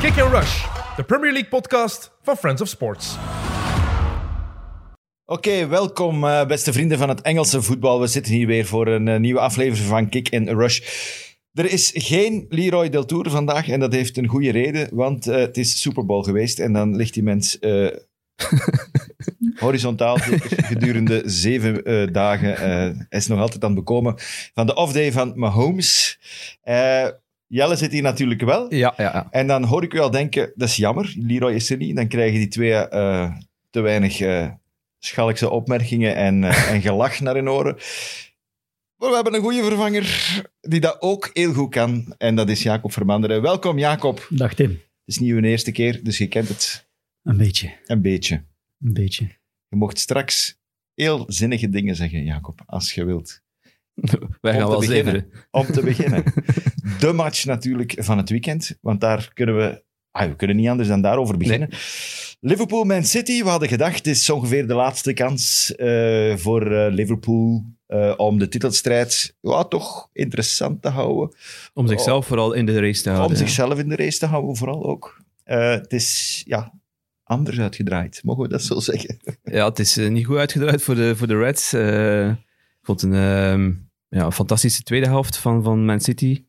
Kick and Rush, de Premier League podcast van Friends of Sports. Oké, welkom uh, beste vrienden van het Engelse voetbal. We zitten hier weer voor een uh, nieuwe aflevering van Kick and Rush. Er is geen Leroy Del Tour vandaag en dat heeft een goede reden, want uh, het is Super Bowl geweest en dan ligt die mens horizontaal gedurende zeven uh, dagen. Uh, hij is nog altijd aan het bekomen van de off-day van Mahomes. Uh, Jelle zit hier natuurlijk wel. Ja, ja, ja, En dan hoor ik u al denken, dat is jammer, Leroy is er niet. Dan krijgen die twee te weinig schalkse opmerkingen en, en gelach naar hun oren. Maar we hebben een goede vervanger die dat ook heel goed kan. En dat is Jacob Vermanderen. Welkom Jacob. Dag Tim. Het is niet uw eerste keer, dus je kent het. Een beetje. Een beetje. Een beetje. Je mocht straks heel zinnige dingen zeggen, Jacob, als je wilt. Wij gaan wel beginnen. Om te beginnen. De match natuurlijk van het weekend, want daar kunnen we... Ah, we kunnen niet anders dan daarover beginnen. Nee. Liverpool-Man City, we hadden gedacht, het is ongeveer de laatste kans uh, voor uh, Liverpool uh, om de titelstrijd ja, toch interessant te houden. Om zichzelf oh, vooral in de race te houden. Om ja. zichzelf in de race te houden, vooral ook. het is, ja, anders uitgedraaid. Mogen we dat zo zeggen? Ja, het is niet goed uitgedraaid voor de, voor de Reds. Ik vond een, uh, ja, een fantastische tweede helft van, van Man City.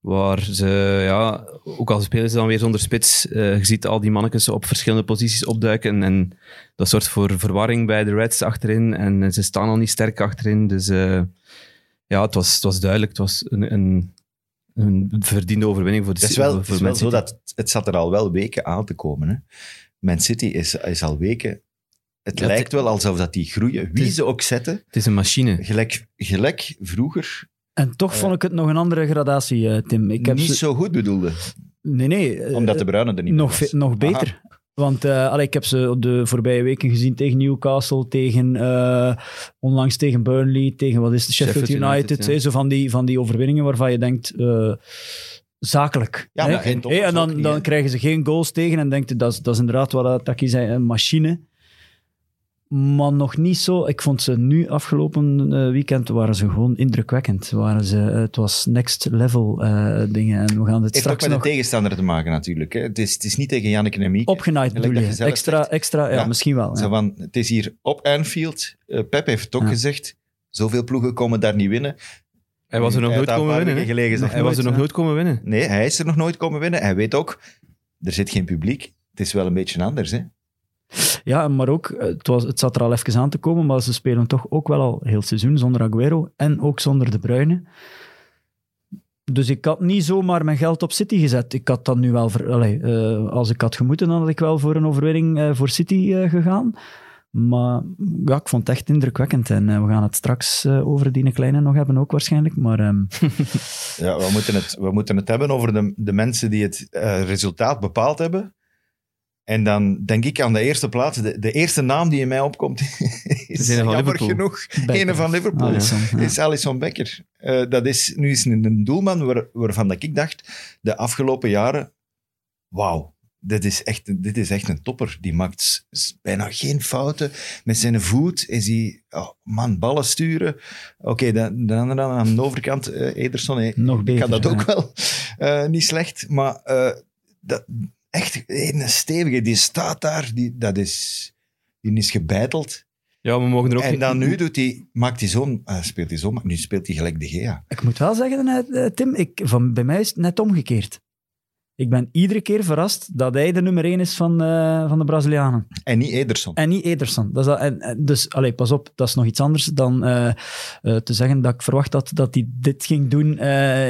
Waar ze, ja, ook al spelen ze dan weer zonder spits, je ziet al die mannetjes op verschillende posities opduiken. En dat zorgt voor verwarring bij de Reds achterin. En ze staan al niet sterk achterin. Dus ja, het was, het was duidelijk. Het was een, een, een verdiende overwinning voor de Het is wel, voor het is wel zo dat het zat er al wel weken aan te komen. Hè? Man City is, is al weken. Het lijkt wel alsof dat die groeien. Wie is, ze ook zetten. Het is een machine. Gelijk, gelijk vroeger. En toch uh, vond ik het nog een andere gradatie, uh, Tim. Ik heb niet ze... zo goed bedoelde. Nee, nee. Uh, Omdat de Bruine er niet nog, was. Nog beter. Aha. Want uh, allee, ik heb ze de voorbije weken gezien tegen Newcastle, tegen, uh, onlangs tegen Burnley, tegen wat is het, Sheffield, Sheffield United. United ja. Zo van die, van die overwinningen waarvan je denkt, uh, zakelijk. Ja, maar geen hey, En dan, dan krijgen ze geen goals tegen en denkt dat, dat is inderdaad wat Taki zei, een machine. Maar nog niet zo. Ik vond ze nu afgelopen uh, weekend waren ze gewoon indrukwekkend. Waren ze, uh, het was next level uh, dingen. En we gaan het heeft straks ook met nog... de tegenstander te maken natuurlijk. Hè? Het, is, het is niet tegen Janneke en Mieke. Opgenaaid bedoel je? extra, zegt. extra ja, ja, misschien wel. Zo ja. van, het is hier op Anfield. Pep heeft het ook gezegd. Zoveel ploegen komen daar niet winnen. Hij was er nog nooit komen winnen. Gelegen, hij nooit, was er nog nooit komen winnen. Nee, hij is er nog nooit komen winnen. Hij weet ook, er zit geen publiek. Het is wel een beetje anders, hè? Ja, maar ook, het, was, het zat er al even aan te komen, maar ze spelen toch ook wel al heel seizoen zonder Aguero en ook zonder De Bruyne. Dus ik had niet zomaar mijn geld op City gezet. Ik had dan nu wel... Allez, uh, als ik had gemoeten, dan had ik wel voor een overwinning uh, voor City gegaan. Maar ja, ik vond het echt indrukwekkend. En we gaan het straks over die kleine nog hebben, ook waarschijnlijk. Maar, um... ja, we moeten, het, we moeten het hebben over de, de mensen die het resultaat bepaald hebben. En dan denk ik aan de eerste plaats, de, de eerste naam die in mij opkomt, is jammer Liverpool. genoeg een van Liverpool. Alisson, ja. Is Alisson Becker. dat is nu is een, een doelman waar, waarvan dat ik dacht, de afgelopen jaren, wauw, dit is, echt, dit is echt een topper. Die maakt bijna geen fouten. Met zijn voet is hij, oh man, ballen sturen. Oké, okay, de, de andere aan de overkant, uh, Ederson, hey, Nog beter, kan dat ja. ook wel. Uh, niet slecht, maar dat, echt een stevige, die staat daar, die, dat is, die is gebeiteld. Ja, we mogen er ook en dan nu doet hij, maakt hij zo'n, speelt hij zo, nu speelt hij gelijk de Gea. Ik moet wel zeggen, Tim, ik, van, bij mij is het net omgekeerd. Ik ben iedere keer verrast dat hij de nummer 1 is van, uh, van de Brazilianen. En niet Ederson. En niet Ederson. Dat is dat, en, en, dus, allee, pas op, dat is nog iets anders dan uh, uh, te zeggen dat ik verwacht had dat hij dit ging doen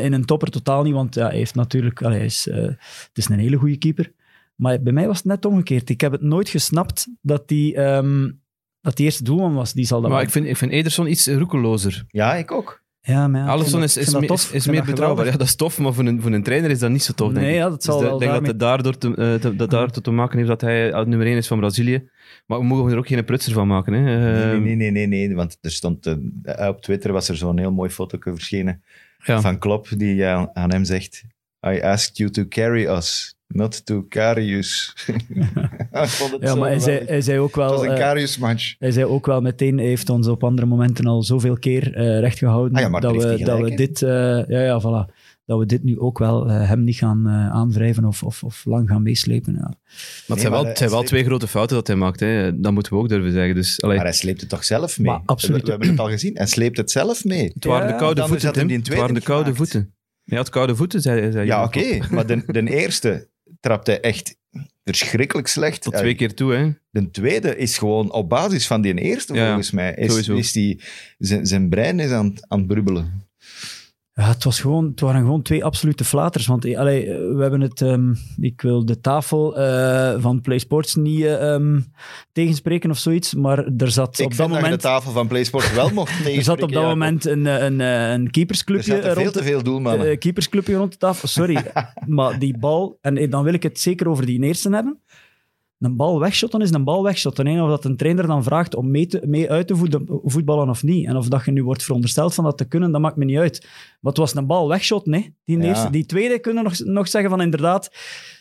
in een topper. Totaal niet, want ja, hij heeft natuurlijk... Allee, hij is, het is een hele goede keeper. Maar bij mij was het net omgekeerd. Ik heb het nooit gesnapt dat die, um, dat die eerste doelman was. Die zal dat maar wel. ik vind, ik vind Ederson iets roekelozer. Ja, ik ook. Ja, maar ja, Alisson is, is, meer, is, is meer betrouwbaar. Ja, dat is tof, maar voor een, voor een trainer is dat niet zo tof, denk nee, ik. Ja, dat zal dus wel ik denk daarmee... dat het daardoor te, uh, te, dat daartoe te maken heeft dat hij nummer 1 is van Brazilië. Maar we mogen er ook geen prutser van maken. Hè. Nee, nee, nee, nee, nee, want er stond, uh, op Twitter was er zo'n heel mooi foto verschenen ja. van Klopp, die uh, aan hem zegt, I asked you to carry us. Not to Carius. ja, maar hij zei, hij zei, ook wel... Het was een Carius-match. Hij zei ook wel meteen, hij heeft ons op andere momenten al zoveel keer uh, recht gehouden ah ja, dat, we, dat we dit... Uh, ja, ja, voilà. dat we dit nu ook wel eh, hem niet gaan eh, aanwrijven of, of, of lang gaan meeslepen. Ja. Maar het Nee, zijn wel, maar het zijn wel hij twee grote fouten dat hij maakt. Hè. Dat moeten we ook durven zeggen. Dus, allee, Maar hij sleept het toch zelf mee? Maar absoluut. We, we hebben het al gezien. Hij sleept het zelf mee. het waren de koude voeten, Het waren de koude gemaakt. voeten. Hij had koude voeten, zei, zei Ja, oké. Maar de, de eerste trapt hij echt verschrikkelijk slecht. Tot twee keer toe, hè. De tweede is gewoon op basis van die eerste, Ja, volgens mij. Is, sowieso. is die, zijn, zijn brein is aan, aan het brubbelen. Ja, het, was gewoon, het waren gewoon twee absolute flaters. Want eh, allee, eh, we hebben het, ehm, ik wil de tafel eh, van PlaySports niet eh, ehm, tegenspreken of zoiets, maar er zat Ik op dat moment, de tafel van PlaySport wel mocht er zat op dat moment een, een, een Er keepersclubje veel rond te de, veel doelmannen. eh, keepersclubje rond de tafel. Sorry, maar die bal, en dan wil ik het zeker over die eerste hebben. Een bal wegshotten is een bal wegshotten. hè. Of dat een trainer dan vraagt om mee, te, mee uit te voet- voetballen of niet. En of dat je nu wordt verondersteld van dat te kunnen, dat maakt me niet uit. Maar het was een bal wegshotten. Hè. Die, Ja. eerste, die tweede kunnen nog, nog zeggen van inderdaad,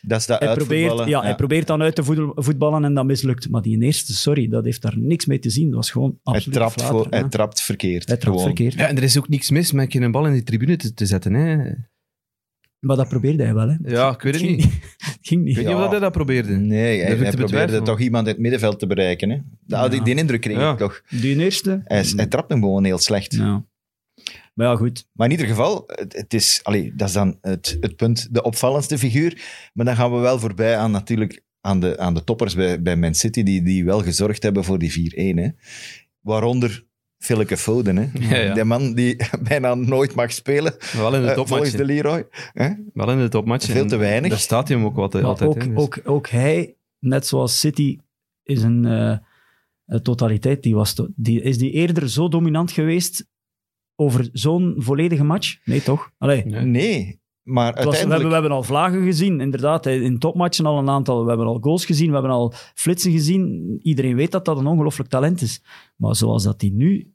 dat is dat hij probeert, ja, hij probeert dan uit te voetbal- voetballen en dat mislukt. Maar die eerste, sorry, dat heeft daar niks mee te zien. Dat was gewoon Hij absoluut trapt, flater, voor, hij trapt verkeerd. Hij trapt gewoon. verkeerd. Ja, en er is ook niks mis met een bal in die tribune te, te zetten. Hè. Maar dat probeerde hij wel. Hè. Ja, ik weet het ging niet. Het ging niet. Ik weet niet Ja. of hij dat probeerde. Nee, hij, probeerde betwijfelen. toch iemand in het middenveld te bereiken. Hè? Nou, die, Ja. die indruk kreeg Ja. ik toch. Die eerste? Hij, hij trapt hem gewoon heel slecht. Ja. Maar ja, goed. Maar in ieder geval, het, het is, allee, dat is dan het, het punt, de opvallendste figuur. Maar dan gaan we wel voorbij aan natuurlijk aan de, aan de toppers bij, bij Man City, die, die wel gezorgd hebben voor die 4-1. hè. Waaronder Philke Foden. Hè. Ja, ja. Die man die bijna nooit mag spelen, Wel in de eh, topmatch. volgens de Leroy. Hè? Wel in de topmatch. Veel te weinig. Daar staat hij hem ook wat, Maar altijd. ook, hè, dus- ook, ook hij, net zoals City, is een, eh, een totaliteit. Die, was to- die, is die eerder zo dominant geweest over zo'n volledige match? Nee, toch? Allee. Nee. Nee, maar we, hebben, uiteindelijk... we hebben al vlagen gezien, inderdaad. In topmatchen al een aantal. We hebben al goals gezien, we hebben al flitsen gezien. Iedereen weet dat dat een ongelooflijk talent is. Maar zoals dat hij nu,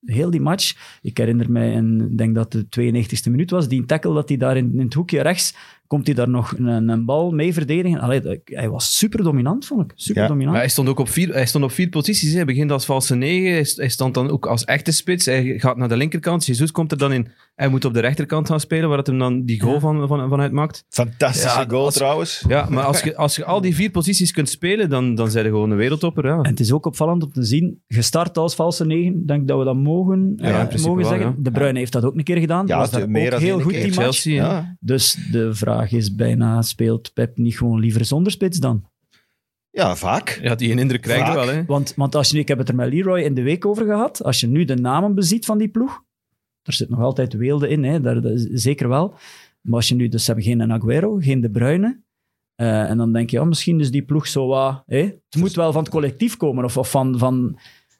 heel die match, ik herinner mij, en ik denk dat het de 92e minuut was, die tackle dat hij daar in, in het hoekje rechts, komt hij daar nog een, een bal mee verdedigen. Allee, dat- hij was super dominant, vond ik. Super Ja, dominant. Maar hij stond ook op vier, hij stond op vier posities. Hè. Hij begint als valse negen. Hij, st- hij stond dan ook als echte spits. Hij gaat naar de linkerkant. Jesus komt er dan in. Hij moet op de rechterkant gaan spelen, waar het hem dan die goal Ja. van, van, vanuit maakt. Fantastische Ja, goal als- trouwens. Ja, maar als je, als je al die vier posities kunt spelen, dan, dan zijn je gewoon een wereldtopper. Ja. En het is ook opvallend om te zien, gestart als valse negen, denk ik dat we dat mogen, Ja, eh, mogen wel, zeggen. ja. De Bruyne heeft dat ook een keer gedaan. Ja, was meer ook dan heel goed keer. die match. Chelsea, hè. Ja. Dus de vraag is bijna, speelt Pep niet gewoon liever zonder spits dan? ja, vaak. Ja, die een indruk krijg je Vaak. wel. Hè. Want, want als je, nu- ik heb het er met Leroy in de week over gehad, als je nu de namen beziet van die ploeg, er zit nog altijd Weelde in, hè, daar, dat zeker wel. Maar als je nu, dus ze hebben geen Aguero, geen De Bruyne, eh, en dan denk je, ja, misschien is die ploeg zo wat... hè, het moet wel van het collectief komen, of, of van... van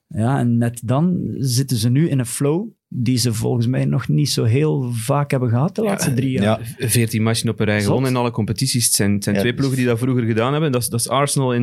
ja, en net dan zitten ze nu in een flow die ze volgens mij nog niet zo heel vaak hebben gehad de laatste drie jaar. Ja. 14 matchen op een rij gewonnen in alle competities. Het zijn, het zijn Ja, twee dus- ploegen die dat vroeger gedaan hebben. Dat is, dat is Arsenal in,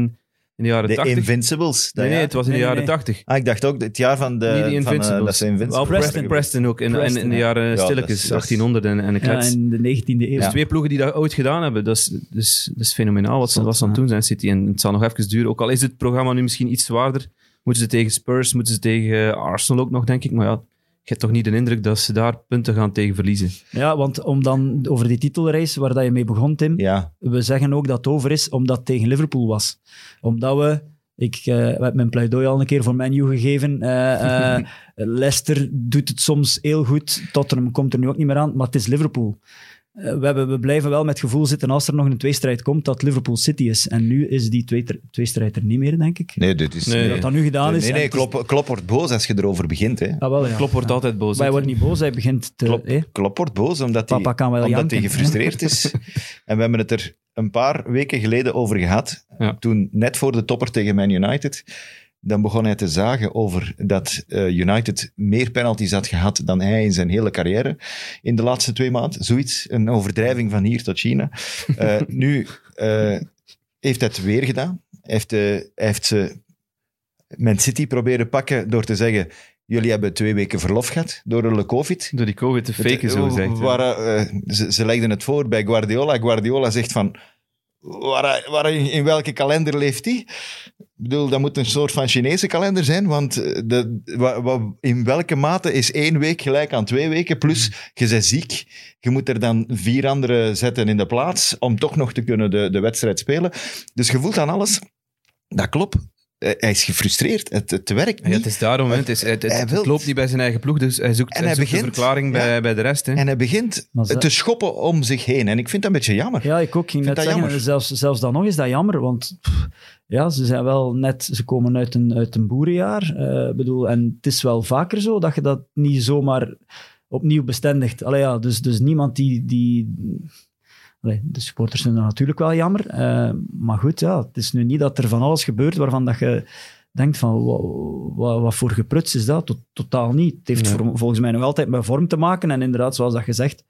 in de jaren De 80. Invincibles. dat nee, nee, het was in de jaren nee. 80. Ah, ik dacht ook het jaar van de... Niet de van, eh, Invincibles. dat ze Invincibles Preston. Preston ook. In, in, de ja. jaren Ja, stilletjes, dat is- dat is- 1800 en, en Ja, klets. in de 19e eeuw. Dus twee ploegen die dat ooit gedaan hebben. Dat is, dus, dat is fenomenaal wat ze, wat ze aan het doen zijn, City. En het zal nog even duren. Ook al is het programma nu misschien iets zwaarder, moeten ze tegen Spurs, moeten ze tegen Arsenal ook nog, denk ik. Maar ja, je hebt toch niet de indruk dat ze daar punten gaan tegen verliezen. Ja, want om dan over die titelrace waar dat je mee begon, Tim, Ja, we zeggen ook dat het over is omdat het tegen Liverpool was. Omdat we, ik eh, we hebben mijn pleidooi al een keer voor Menu gegeven, eh, eh, Leicester doet het soms heel goed, Tottenham komt er nu ook niet meer aan, maar het is Liverpool. Eh, we, hebben, we blijven wel met het gevoel zitten als er nog een tweestrijd komt, dat Liverpool City is. En nu is die twee, tweestrijd er niet meer, denk ik. nee, dit is... Nee. Dat dat nu gedaan Nee, is. nee, het is- Klop, Klop wordt boos als je erover begint. Hè. Ah, wel, ja. Klopp wordt Ja. altijd boos. Maar hij wordt niet boos, hij begint te... Klop, eh, Klop wordt boos omdat hij, Papa kan wel omdat janken. hij gefrustreerd is. en we hebben het er een paar weken geleden over gehad. Ja. Toen, net voor de topper tegen Man United, dan begon hij te zagen over dat eh, United meer penalties had gehad dan hij in zijn hele carrière in de laatste twee maanden. Zoiets, een overdrijving van hier tot China. Eh, nu eh, heeft hij het weer gedaan. Hij heeft, hij heeft ze Man City proberen pakken door te zeggen jullie hebben twee weken verlof gehad door de COVID. Door die COVID te faken, zo gezegd. ze, ze legden het voor bij Guardiola. Guardiola zegt van, waar, waar, in welke kalender leeft hij? Ik bedoel, dat moet een soort van Chinese kalender zijn, want eh, de, wa- wa- in welke mate is één week gelijk aan twee weken? Plus, je bent ziek, je moet er dan vier andere zetten in de plaats om toch nog te kunnen de, de wedstrijd spelen. Dus je voelt aan alles, dat klopt. Eh, Hij is gefrustreerd, het, het werkt Ja, niet. het is daarom, het, is, het, loopt niet bij zijn eigen ploeg, dus hij zoekt, En hij hij zoekt een verklaring bij, ja. bij de rest. Hè. En hij begint ze- te schoppen om zich heen. En ik vind dat een beetje jammer. Ja, ik ook. Ik ging net dat zeggen, jammer. zelfs, zelfs dan nog is dat jammer, want pff, ja, ze zijn wel net, ze komen uit een, uit een boerenjaar. eh, bedoel, en het is wel vaker zo dat je dat niet zomaar opnieuw bestendigt. Allee, ja, dus, dus niemand die... die allee, de supporters zijn dat natuurlijk wel jammer. eh, maar goed, ja, het is nu niet dat er van alles gebeurt waarvan dat je denkt van, wat, wat, wat voor gepruts is dat? Tot- totaal niet. Het heeft Ja. voor- volgens mij nog altijd met vorm te maken. En inderdaad, zoals dat gezegd,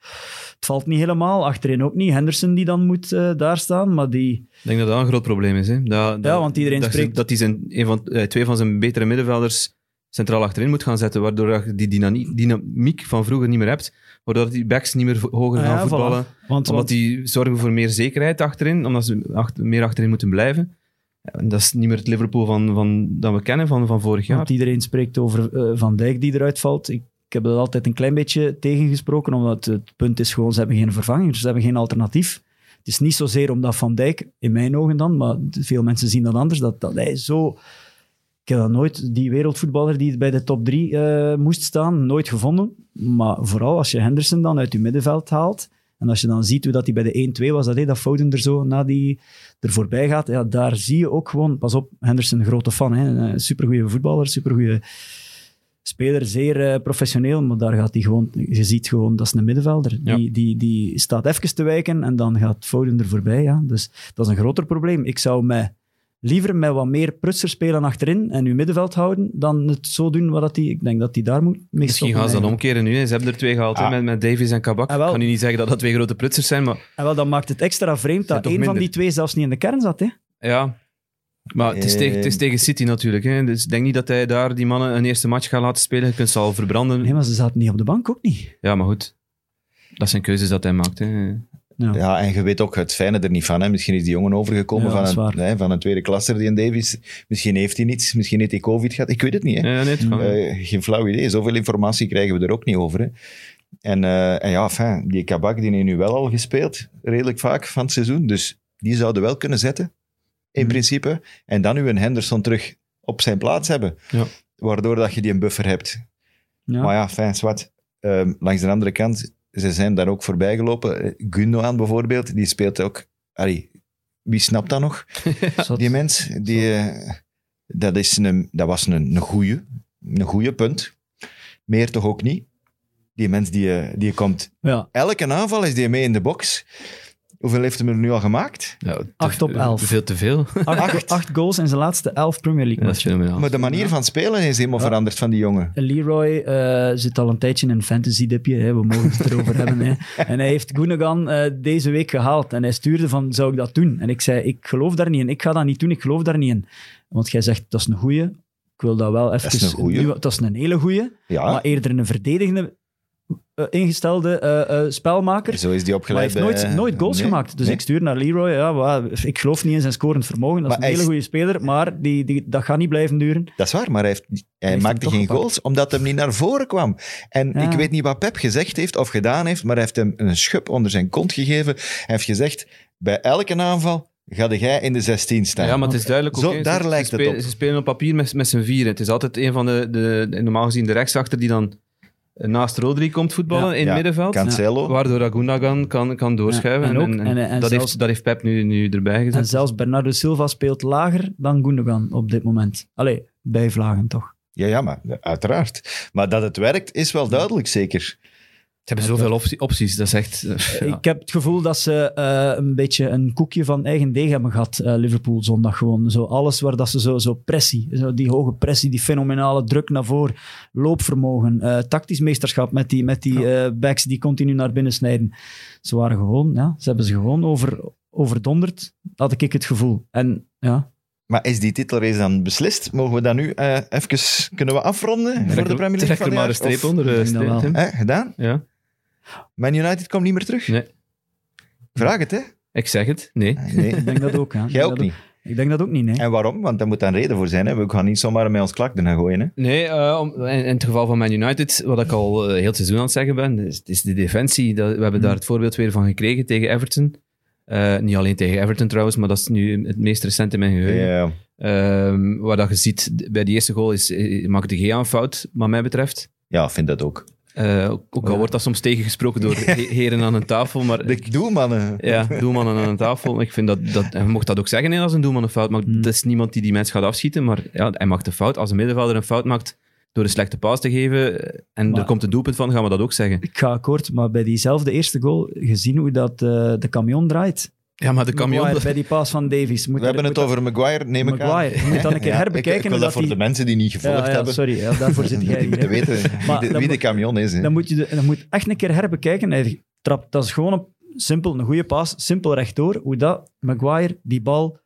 het valt niet helemaal. Achterin ook niet. Henderson die dan moet eh, daar staan, maar die... Ik denk dat dat een groot probleem is. Hè. Dat, dat- want iedereen dat, spreekt- Dat hij zijn, een van, eh, twee van zijn betere middenvelders centraal achterin moet gaan zetten, waardoor je die dynamiek, van vroeger niet meer hebt, waardoor die backs niet meer hoger Ah gaan ja, voetballen, voilà. Want, omdat want- die zorgen voor meer zekerheid achterin, omdat ze achter- meer achterin moeten blijven. En dat is niet meer het Liverpool van, van, dat we kennen van, van vorig jaar. Want iedereen spreekt over eh, Van Dijk die eruit valt. Ik, ik heb dat altijd een klein beetje tegengesproken, omdat het punt is gewoon, ze hebben geen vervanger, ze hebben geen alternatief. Het is niet zozeer omdat Van Dijk, in mijn ogen dan, maar veel mensen zien dat anders, dat, dat hij zo... Ik heb dat nooit, die wereldvoetballer die bij de top drie eh, moest staan, nooit gevonden. Maar vooral als je Henderson dan uit je middenveld haalt, en als je dan ziet hoe dat hij bij de 1-2 was, dat, hij dat Foden er zo na die er voorbij gaat, ja, daar zie je ook gewoon... Pas op, Henderson, een grote fan, hè, een supergoeie voetballer, supergoeie speler, zeer eh, professioneel, maar daar gaat hij gewoon... Je ziet gewoon, dat is een middenvelder. Ja. Die, die, die staat even te wijken en dan gaat Foden er voorbij. Ja. Dus dat is een groter probleem. Ik zou mij liever met wat meer prutser spelen achterin en uw middenveld houden, dan het zo doen wat dat die... Ik denk dat hij daar moet mee Misschien gaan ze dan eigenlijk. omkeren nu. Ze hebben er twee gehaald hè, Ah. met, met Davies en Kabak. Ah, wel. Ik kan nu niet zeggen dat dat twee grote prutsers zijn, maar En wel, dan maakt het extra vreemd dat één van die twee zelfs niet in de kern zat. Hè? ja. Maar het is, tegen, het is Eh. tegen City natuurlijk. Hè. Dus ik denk niet dat hij daar die mannen een eerste match gaat laten spelen. Je kunt ze al verbranden. Nee, maar ze zaten niet op de bank, ook niet. Ja, maar goed. Dat zijn keuzes dat hij maakt. Hè. Ja. Ja, en je weet ook het fijne er niet van. Hè. Misschien is die jongen overgekomen Ja, van, een, hè, van een tweede klasser, die in Davies. Misschien heeft hij niets, misschien heeft hij COVID gehad. Ik weet het niet. Hè. Ja, nee, het kan. Eh, geen flauw idee. Zoveel informatie krijgen we er ook niet over. Hè. En, eh, en ja, enfin, die Kabak die heeft nu wel al gespeeld, redelijk vaak van het seizoen. Dus die zouden wel kunnen zetten, in Mhm. principe. En dan nu een Henderson terug op zijn plaats hebben. Ja. Waardoor dat je die een buffer hebt. Ja. Maar ja, fijn, zwart. Ehm, langs de andere kant, ze zijn daar ook voorbij gelopen. Gundogan bijvoorbeeld, die speelt ook... Allee, wie snapt dat nog? Die mens, die, eh, dat, is een, dat was een, een goeie. Een goeie punt. Meer toch ook niet. Die mens die, eh, die komt... ja. Elke aanval is die mee in de box. Hoeveel heeft hij er nu al gemaakt? Ja, te- Acht op elf. Veel te veel. Acht, acht goals in zijn laatste elf Premier League dat matchen. Maar de manier van spelen is helemaal Ja. veranderd van die jongen. Leroy eh, zit al een tijdje in een fantasy-dipje, hè. we mogen het erover hebben. Hè. En hij heeft Gundogan eh, deze week gehaald en hij stuurde van, zou ik dat doen? En ik zei, ik geloof daar niet in, ik ga dat niet doen, ik geloof daar niet in. Want jij zegt, dat is een goeie. Ik wil dat wel even... is een goeie. nu- dat is een hele goeie, Ja, maar eerder een verdedigende eh, ingestelde eh, eh, spelmaker. zo is die Maar hij opgeleid heeft nooit, bij- nooit goals Nee, gemaakt. Dus nee. ik stuur naar Leroy. Ja, ik geloof niet in zijn scorend vermogen. Dat is een hele is- goede speler, maar die, die, dat gaat niet blijven duren. Dat is waar, maar hij, heeft, hij, heeft maakte hem toch geen gepakt. goals omdat hij niet naar voren kwam. En Ja. ik weet niet wat Pep gezegd heeft of gedaan heeft, maar hij heeft hem een schub onder zijn kont gegeven. Hij heeft gezegd, bij elke aanval ga jij in de 16 staan. Ja, maar het is duidelijk ook. Ze- daar ze, lijkt het spelen, op. Ze spelen op papier met, met z'n vieren. Het is altijd een van de, de- normaal gezien de rechtsachter die dan naast Rodri komt voetballen Ja. in het Ja, middenveld. Cancelo. Waardoor Agundagan kan, kan doorschuiven. En ook- en- en dat, zelfs- heeft, dat heeft Pep nu, nu erbij gezet. En zelfs Bernardo Silva speelt lager dan Gundogan op dit moment. Allee, bij Vlagen toch. Ja, ja, maar uiteraard. Maar dat het werkt, is wel duidelijk, zeker. Ze hebben zoveel optie- opties. Dat is echt... eh, ja. Ik heb het gevoel dat ze eh, een beetje een koekje van eigen deeg hebben gehad, eh, Liverpool zondag gewoon. Zo alles waar dat ze zo, zo pressie, zo die hoge pressie, die fenomenale druk naar voren, loopvermogen, eh, tactisch meesterschap met die, met die eh, backs die continu naar binnen snijden. Ze waren gewoon, ja, ze hebben ze gewoon over, overdonderd, had ik het gevoel. En ja, Maar is die titelrace dan beslist? Mogen we dat nu eh, even kunnen we afronden voor de er- Premier League Trek er maar een streep onder. eh. Of- eh, gedaan? Ja. Man United komt niet meer terug? Nee. Vraag het, hè? Ik zeg het. Nee. Nee. ik denk dat ook. Ik Jij denk ook dat niet. Ik denk dat ook niet, nee. En waarom? Want daar moet dan reden voor zijn. Hè? We gaan niet zomaar met ons klak gaan gooien. Hè? Nee, eh, om- in, in het geval van Man United, wat ik al eh, heel het seizoen aan het zeggen ben, is, is de defensie. Dat, we hebben daar het voorbeeld weer van gekregen tegen Everton. Eh, niet alleen tegen Everton trouwens, maar dat is nu het meest recent in mijn geheugen. Ja. Ehm, waar dat je ziet, bij die eerste goal is, maakt de Gea een fout, wat mij betreft. ja, ik vind dat ook. Eh, ook al wordt dat soms tegengesproken door he- heren aan een tafel, maar... De doelmannen. Ja, doelmannen aan een tafel. Ik vind dat, dat, en je mocht dat ook zeggen hè, als een doelman een fout maakt. Hmm. Dat is niemand die die mens gaat afschieten, maar ja, hij maakt een fout. Als een middenvelder een fout maakt door een slechte paas te geven eh, en Maar- er komt een doelpunt van, gaan we dat ook zeggen. Ik ga akkoord, maar bij diezelfde eerste goal, gezien hoe dat eh, de camion draait. Ja, maar de camion... Maguire bij die paas van Davies. Moet We hebben het over Maguire, neem ik aan. Maguire. Je moet dan een keer Ja, herbekijken. Ik, ik wil dat voor die- de mensen die niet gevolgd Ja, ja, hebben. sorry, ja, daarvoor zit jij Die hier. moeten hè. weten Maar wie de, wie camion is. Hè. Dan moet je de, dan moet echt een keer herbekijken. Hij trapt, dat is gewoon een, simpel, een goede paas, simpel rechtdoor. Hoe dat Maguire die bal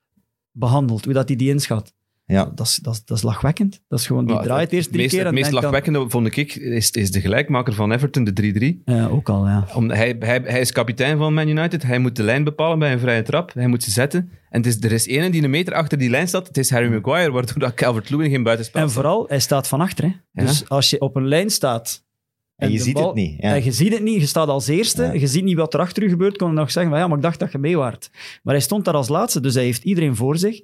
behandelt, hoe dat hij die inschat. Ja. Dat, is, dat, is, dat is lachwekkend. Dat is gewoon, die Maar draait eerst het drie meest, keer het meest dan- lachwekkende, vond ik, is, is de gelijkmaker van Everton, de 3-3. Ja, ook al, ja. Om, hij, hij, hij is kapitein van Man United. Hij moet de lijn bepalen bij een vrije trap. Hij moet ze zetten. En het is, er is ene die een meter achter die lijn staat. Het is Harry Maguire, waardoor dat Calvert-Lewin geen buitenspel En vooral, hij staat van achter. Hè. Ja. Dus als je op een lijn staat... En je ziet bal- het niet. Ja. En je ziet het niet, je staat als eerste, Ja. je ziet niet wat er achter u gebeurt, kon je nog zeggen van ja, maar ik dacht dat je mee waart. Maar hij stond daar als laatste, dus hij heeft iedereen voor zich.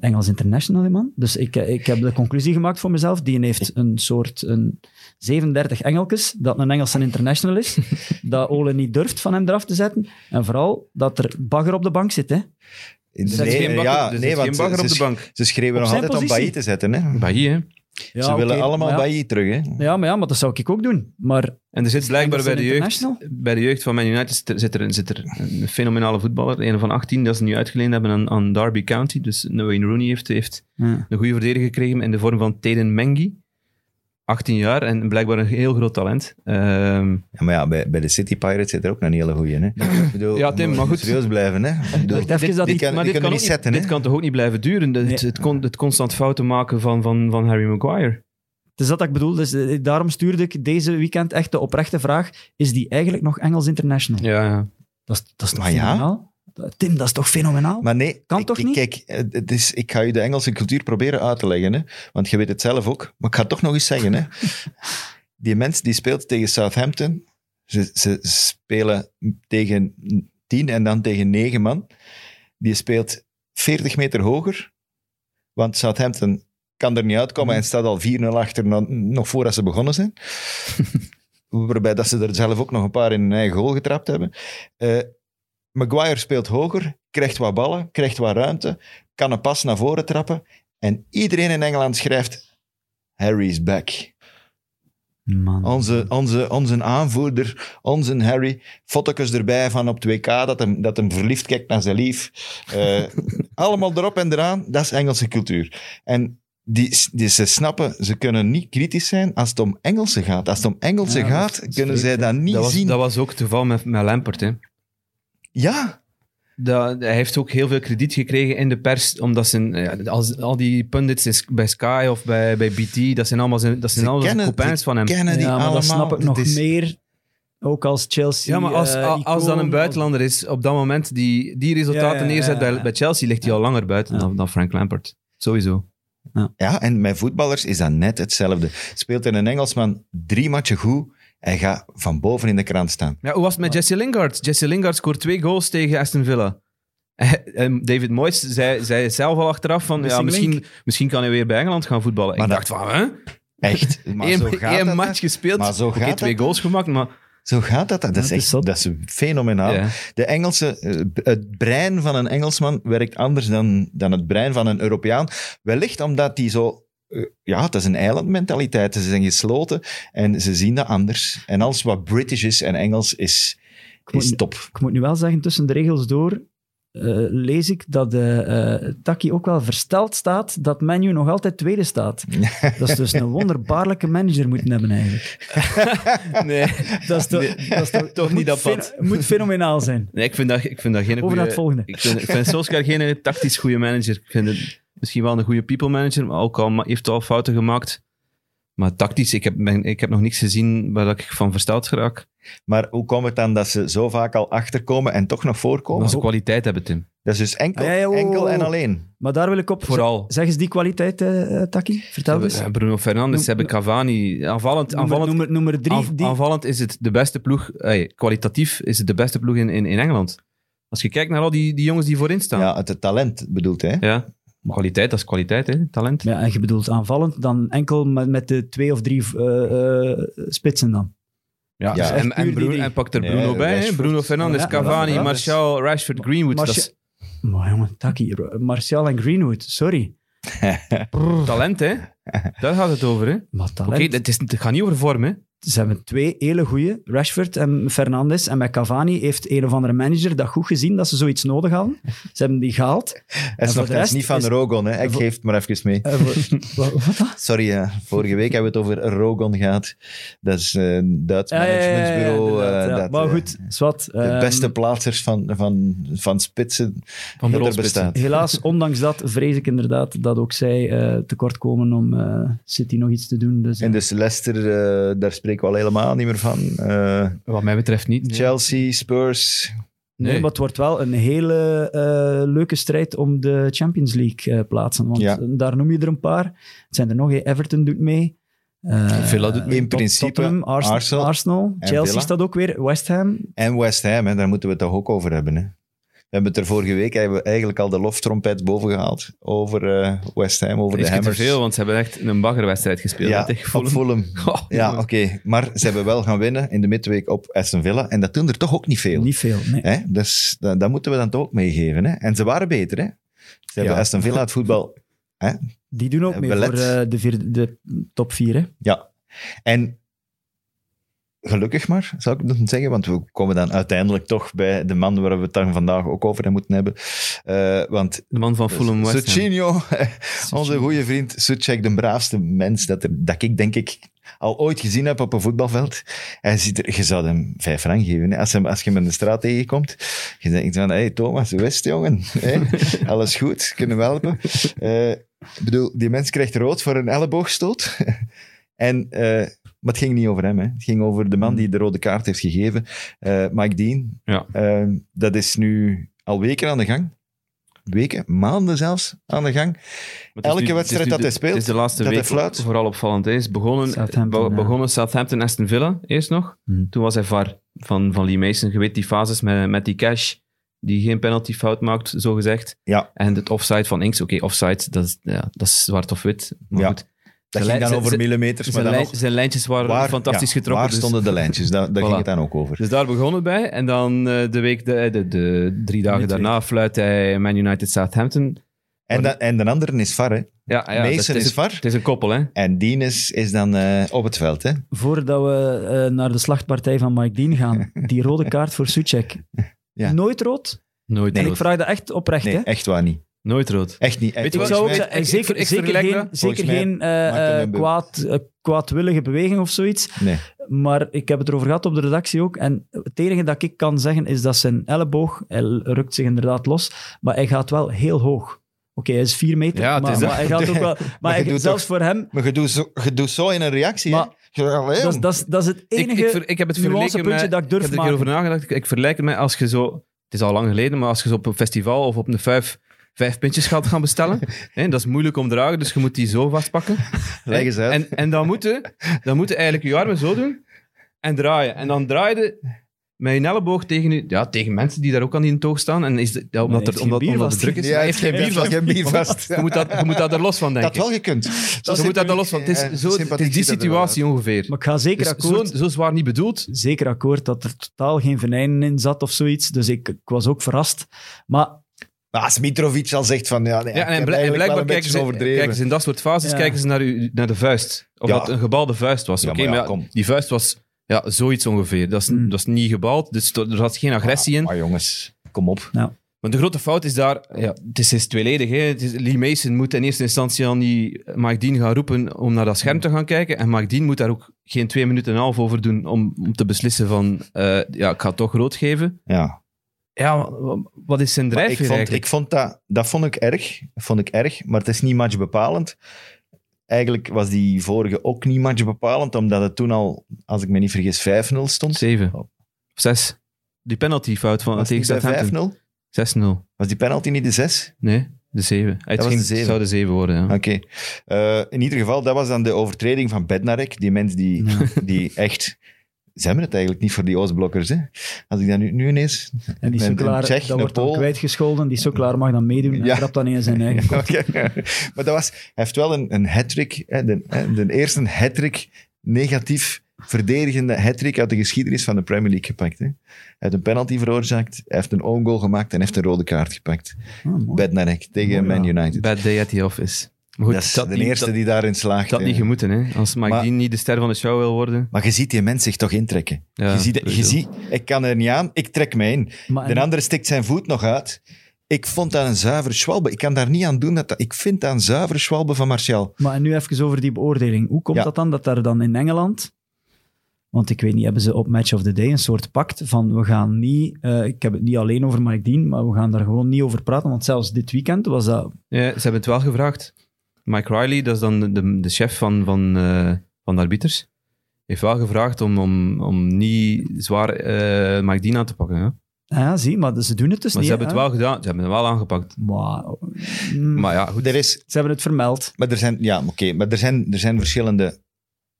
Engels international, die man. Dus ik, eh, ik heb de conclusie gemaakt voor mezelf, die heeft een soort een 37 Engelkes, dat een Engelse international is, dat Ole niet durft van hem eraf te zetten, en vooral dat er bagger op de bank zit. Hè. Er zit geen bagger, ja, nee, geen want bagger ze, op de bank. ze schreven Op nog altijd om. Bailly te zetten. Hè. Bailly, hè. Ja, ze willen allemaal ja. Bailly terug. Hè. Ja, maar ja, maar dat zou ik ook doen. Maar En er zit blijkbaar bij de, jeugd, bij de jeugd van Man United zit er, zit er, zit er een fenomenale voetballer, een van 18, dat ze nu uitgeleend hebben aan, aan Derby County. Dus Wayne Rooney heeft, heeft ja. een goede verdediger gekregen in de vorm van Teden Mengi. 18 jaar en blijkbaar een heel groot talent. Ehm, Ja, maar ja, bij, bij de City Pirates zit er ook nog een hele goeie. Hè. Ik bedoel, Ja, Tim, maar goed. serieus blijven. Hè. Ik bedoel, Wacht even, dat die die- kan, maar die dit kunnen kan, niet zetten. dit kan toch ook niet blijven duren? Het, Nee. het, kon, het constant fouten maken van, van, van Harry Maguire. Dus dat ik bedoel, dus, eh, daarom stuurde ik deze weekend echt de oprechte vraag, is die eigenlijk nog Engels international? Ja, ja. Dat, is, dat is toch Maar ja. Tim, dat is toch fenomenaal? Maar nee, Kan ik, toch niet? Kijk, het is, ik ga je de Engelse cultuur proberen uit te leggen. Hè? Want je weet het zelf ook. Maar ik ga het toch nog eens zeggen. Hè? Die mens die speelt tegen Southampton. Ze, ze spelen tegen 10 en dan tegen 9 man. Die speelt 40 meter hoger. Want Southampton kan er niet uitkomen en staat al 4-0 achter, nog voordat ze begonnen zijn. Waarbij dat ze er zelf ook nog een paar in hun eigen goal getrapt hebben. Eh, Maguire speelt hoger, krijgt wat ballen, krijgt wat ruimte, kan een pas naar voren trappen. En iedereen in Engeland schrijft: Harry's back. Man. Onze, onze, onze aanvoerder, onze Harry. Fotokes erbij van op 2K, dat hem, dat hem verliefd kijkt naar zijn lief. Eh, allemaal erop en eraan, dat is Engelse cultuur. En die, die, ze snappen, ze kunnen niet kritisch zijn als het om Engelsen gaat. Als het om Engelsen Ja, gaat, kunnen zij dat niet Dat was, zien. dat was ook het geval met, met Lampert. Hè. Ja, Dat, hij heeft ook heel veel krediet gekregen in de pers, omdat zijn, ja, als, al die pundits is- bij Sky of bij, bij BT, dat zijn allemaal zijn, dat zijn ze allemaal zijn kennen, van hem. kennen die ja, maar allemaal. dat snap ik nog is- meer, ook als Chelsea. Ja, maar als, eh, als dan een buitenlander is, op dat moment die, die resultaten Ja, ja, ja, neerzet ja. Bij, bij Chelsea, ligt hij al langer buiten Ja. dan, dan Frank Lampard. Sowieso. Ja, en met voetballers is dat net hetzelfde. Speelt er een Engelsman drie matchen goed, hij gaat van boven in de krant staan. Ja, hoe was het met Jesse Lingard? Jesse Lingard scoort twee goals tegen Aston Villa. En David Moyes zei, zei zelf al achteraf van, ja, misschien, misschien kan hij weer bij Engeland gaan voetballen. Maar ik dat- dacht van, hè? Echt. Maar zo Eén, gaat één dat, match gespeeld, Maar zo gaat twee dat, goals gemaakt, maar... Zo gaat dat. Dat, is, echt, dat is fenomenaal. Ja. De Engelse, eh, het brein van een Engelsman werkt anders dan, dan het brein van een Europeaan. Wellicht omdat die zo... eh, Ja, het is een eilandmentaliteit. Ze zijn gesloten en ze zien dat anders. En alles wat British is en Engels is, is moet- top. Ik moet nu wel zeggen, tussen de regels door eh, lees ik dat eh, Taki ook wel versteld staat dat Menu nog altijd tweede staat. Dat is dus een wonderbaarlijke manager moeten hebben eigenlijk. Nee, Dat is toch, Nee, dat is toch, toch moet niet dat pad. moet fenomenaal zijn. nee ik, vind dat, ik vind dat geen Over naar goede... het volgende. Ik vind, ik vind Solskjaer geen tactisch goede manager. Ik vind het misschien wel een goede people manager, maar ook al heeft al fouten gemaakt. Maar tactisch, ik heb, ben- ik heb nog niks gezien waar ik van versteld geraak. Maar hoe komt het dan dat ze zo vaak al achterkomen en toch nog voorkomen? Dat ze kwaliteit hebben, Tim. Dat is dus enkel, Ah, ja, ja, oh, enkel en alleen. Maar daar wil ik op... Vooral. Zeg eens die kwaliteit, eh eh, Taki. Vertel eens. Bruno Fernandes, Noem- ze hebben Cavani. Aanvallend, Nummer, aanvallend, nummer, nummer drie. aanv- die, aanvallend is het de beste ploeg. eh, kwalitatief is het de beste ploeg in, in, in Engeland. Als je kijkt naar al die, die jongens die voorin staan. Ja, het talent bedoelt hè? Ja. Kwaliteit, dat is kwaliteit, hè? talent. ja, en je bedoelt aanvallend, dan enkel met, met de twee of drie eh, eh, spitsen dan. Ja, Ja. En, en, Bruno, en pakt er Nee, Bruno bij. hè. Rashford. Bruno Fernandes, Ja, Cavani, ja. Martial, Rashford, Greenwood. Dat is Maar jongen, Taki, Martial en Greenwood, sorry. talent, hè? Daar gaat het over, hè? Maar Oké, talent. het, is- het gaat niet over vorm, hè? Ze hebben twee hele goede, Rashford en Fernandes. En met Cavani heeft een of andere manager dat goed gezien dat ze zoiets nodig hadden. Ze hebben die gehaald. Hij En is nog de rest niet van is- Rogon, hè? Ik voor- geef het maar even mee. Eh, voor- wat? Sorry, eh, vorige week hebben we het over Rogon gehad. Dat is eh, een Duits Ja, ja, ja, ja, managementsbureau. inderdaad, ja. dat, maar goed, zwart. de ehm, beste plaatsers van, van, van spitsen Van dat er bestaat. Helaas, ondanks dat, vrees ik inderdaad dat ook zij eh tekort komen om eh, City nog iets te doen. Dus, En dus Leicester, eh, daar spreken we al helemaal niet meer van. Eh, Wat mij betreft niet. nee. Chelsea, Spurs. nee, nee. maar het wordt wel een hele eh, leuke strijd om de Champions League eh, plaatsen. Want Ja. daar noem je er een paar. Het zijn er nog, hè. Everton doet mee. Eh, Villa doet mee. In principe Tottenham, Arsenal Arsenal, en Chelsea Villa. staat ook weer, West Ham. En West Ham, hè, daar moeten we het toch ook over hebben. Hè? We hebben het er vorige week hebben we eigenlijk al de loftrompet boven gehaald over eh, West Ham, over is de te Hammers. veel, want ze hebben echt een baggerwedstrijd gespeeld. ja, tegen op Fulham. Fulham. Oh, Ja, oké. Maar ze hebben wel gaan winnen in de midweek op Aston Villa. En dat doen er toch ook niet veel. Niet veel, nee. Hè? Dus dat, dat moeten we dan toch ook meegeven. Hè? En ze waren beter. Hè? Ze hebben. Aston Villa het voetbal... Hè? Die doen ook mee Belet. voor eh, de, vierde, de top vier. Hè. Ja. En gelukkig maar, zou ik dan zeggen. Want we komen dan uiteindelijk toch bij de man waar we het dan vandaag ook over moeten hebben. Eh, want De man van Fulham West Ham. Succinho, onze goede vriend Sucek, de braafste mens dat, er, dat ik denk ik al ooit gezien heb op een voetbalveld. Hij ziet er, je zou hem vijf rang geven. Hè? Als, hem, als je hem in de straat tegenkomt, je denkt van, hey Thomas, het jongen? Alles goed, kunnen we helpen? Eh, ik bedoel, die mens krijgt rood voor een elleboogstoot. en, eh, maar het ging niet over hem. Hè? Het ging over de man die de rode kaart heeft gegeven, eh, Mike Dean. Ja. Eh, dat is nu al weken aan de gang. Weken, maanden zelfs aan de gang. Elke nu- wedstrijd dat de- hij speelt, Het is de laatste dat week fluit. vooral opvallend. Hij is begonnen Southampton, be- begonnen Southampton, Aston Villa, eerst nog. Hmm. Toen was hij VAR van, van Lee Mason. Je weet die fases met, met die cash, die geen penaltyfout maakt, zo gezegd. Ja. En het offside van Inks. Oké, offside, dat is, ja, dat is zwart of wit. Maar Ja. goed. Dat Zijn ging dan over millimeters, maar Zijn, dan zijn lijntjes waren Waar, fantastisch ja, getrokken. Waar dus- stonden de lijntjes? Daar, daar Voilà. ging het dan ook over. Dus daar begon het bij. En dan eh, de, week, de, de, de drie dagen daarna fluit hij Man United Southampton. En, de, en de andere is VAR, hè. Ja, ja, Mason is het- VAR. Het is een koppel, hè? En Dean is, is dan eh, op het veld, hè. Voordat we eh, naar de slachtpartij van Mike Dean gaan, die rode kaart voor Suchek. Ja. Nooit rood? Nooit En ik vraag dat echt oprecht. Nee, hè? echt waar niet. Nooit rood. Echt niet. Echt, Weet je Ik zou ook Ik- zeggen, ik- zeker, ik zeker geen, zeker geen kwaad, eh, kwaadwillige beweging of zoiets. Nee. Maar ik heb het erover gehad op de redactie ook. En het enige dat ik kan zeggen is dat zijn elleboog, hij rukt zich inderdaad los, maar hij gaat wel heel hoog. Oké, hij is vier meter, Ja, maar, is- maar hij gaat ook wel... Maar, je doet zelfs voor hem, Maar je doet zo, je doet zo in een reactie, Maar- dat, dat, is- dat is het Ik, enige ik, ver- ik heb het vergeleken met... dat ik durf ik heb er maken. hierover nagedacht. Ik, ik vergelijk het met als je zo... Het is al lang geleden, maar als je zo op een festival of op een vijf, vijf pintjes gaat gaan bestellen, hè, dat is moeilijk om dragen, dus je moet die zo vastpakken. Leg eens uit. En, en dan moeten dan moet je eigenlijk je armen zo doen en draaien. En dan draai je met je elleboog tegen, je, ja, tegen mensen die daar ook aan in toog staan. En is de, ja, omdat, er, omdat, omdat het vast. druk is. Ja, hij heeft geen bier vast. Geen bier vast. Je moet, dat, je moet dat er los van Dat denken. had wel gekund. je moet dat er los van. Het is, Eh, zo, het sympathiek is die dat situatie ongeveer. Maar ik ga zeker Dus akkoord... zo, zo zwaar niet bedoeld. zeker akkoord dat er totaal geen venijnen in zat of zoiets. Dus ik, ik was ook verrast. Maar Maar als Mitrovic al zegt van, ja, nee, Ja, en, bl- blijkbaar een kijken beetje ze, overdreven. kijken ze in dat soort fases Ja. kijken ze naar, u, naar de vuist. Of Ja. dat een gebalde vuist was. Ja, Oké, maar ja, maar ja, kom. die vuist was ja, zoiets ongeveer. Dat is, Hmm. dat is niet gebald, dus er zat geen agressie in. Maar jongens, kom op. Maar de grote fout is daar, ja, het is, is tweeledig. Hè. Het is, Lee Mason moet in eerste instantie aan die Mike Dean gaan roepen om naar dat scherm te gaan kijken. En Mike Dean moet daar ook geen twee minuten en een half over doen om, om te beslissen van, eh, ja, ik ga het toch rood geven. Ja. Ja, wa- wat is zijn Maar ik drijfveer vond, eigenlijk? ik vond dat, dat vond ik erg. Dat vond ik erg, maar het is niet matchbepalend. eigenlijk was die vorige ook niet matchbepalend, omdat het toen al, als ik me niet vergis, 5-0 stond. 7. Of 6. Die penaltyfout van Was tegen het niet Southampton. bij 5-0? 6-0. Was die penalty niet de 6? Nee, de 7. Het was ging, de zeven. zou de 7 worden, ja. Oké. Eh, in ieder geval, dat was dan de overtreding van Bednarek. Die mens die, Ja. die echt... Ze hebben het eigenlijk niet voor die Oostblokkers. Hè? Als ik dat nu, nu ineens... En die Soklar, Tsjech, dat wordt dan kwijtgescholden. Die Soklar mag dan meedoen en Ja. trapt dan in zijn eigen kop. Oké. maar dat was, hij heeft wel een, een hat-trick. hè, De, de eerste hat-trick, negatief verdedigende hat-trick uit de geschiedenis van de Premier League gepakt. Hè. Hij heeft een penalty veroorzaakt, hij heeft een own goal gemaakt en heeft een rode kaart gepakt. Ah, mooi. Bednarek tegen Man. United. Bad day at the office. Maar goed, dat is dat de niet- eerste dat, die daarin slaagt. dat niet gemoeten, hè. Als Dean niet de ster van de show wil worden. Maar je ziet die mens zich toch intrekken. Ja, je ziet, je ziet, ik kan er niet aan, ik trek me in. Maar De andere stikt zijn voet nog uit. Ik vond dat een zuivere schwalbe. Ik kan daar niet aan doen. Dat dat- ik vind dat een zuivere schwalbe van Martial. Maar en nu even over die beoordeling. Hoe komt Ja. dat dan dat daar dan in Engeland, want ik weet niet, hebben ze op Match of the Day een soort pact van we gaan niet, eh, ik heb het niet alleen over Mike Dean, maar we gaan daar gewoon niet over praten, want zelfs dit weekend was dat... Ja, ze hebben het wel gevraagd. Mike Riley, dat is dan de, de, de chef van, van, eh, van de arbiters, heeft wel gevraagd om, om, om niet zwaar eh Mike Dean aan te pakken. Hè? Ah Ja, zie, maar ze doen het dus Maar niet. ze hebben hè? het wel gedaan. Ze hebben het wel aangepakt. Maar, mm, Maar ja, goed. Er is, Ze hebben het vermeld. maar er zijn, ja, oké, maar er zijn, er zijn verschillende,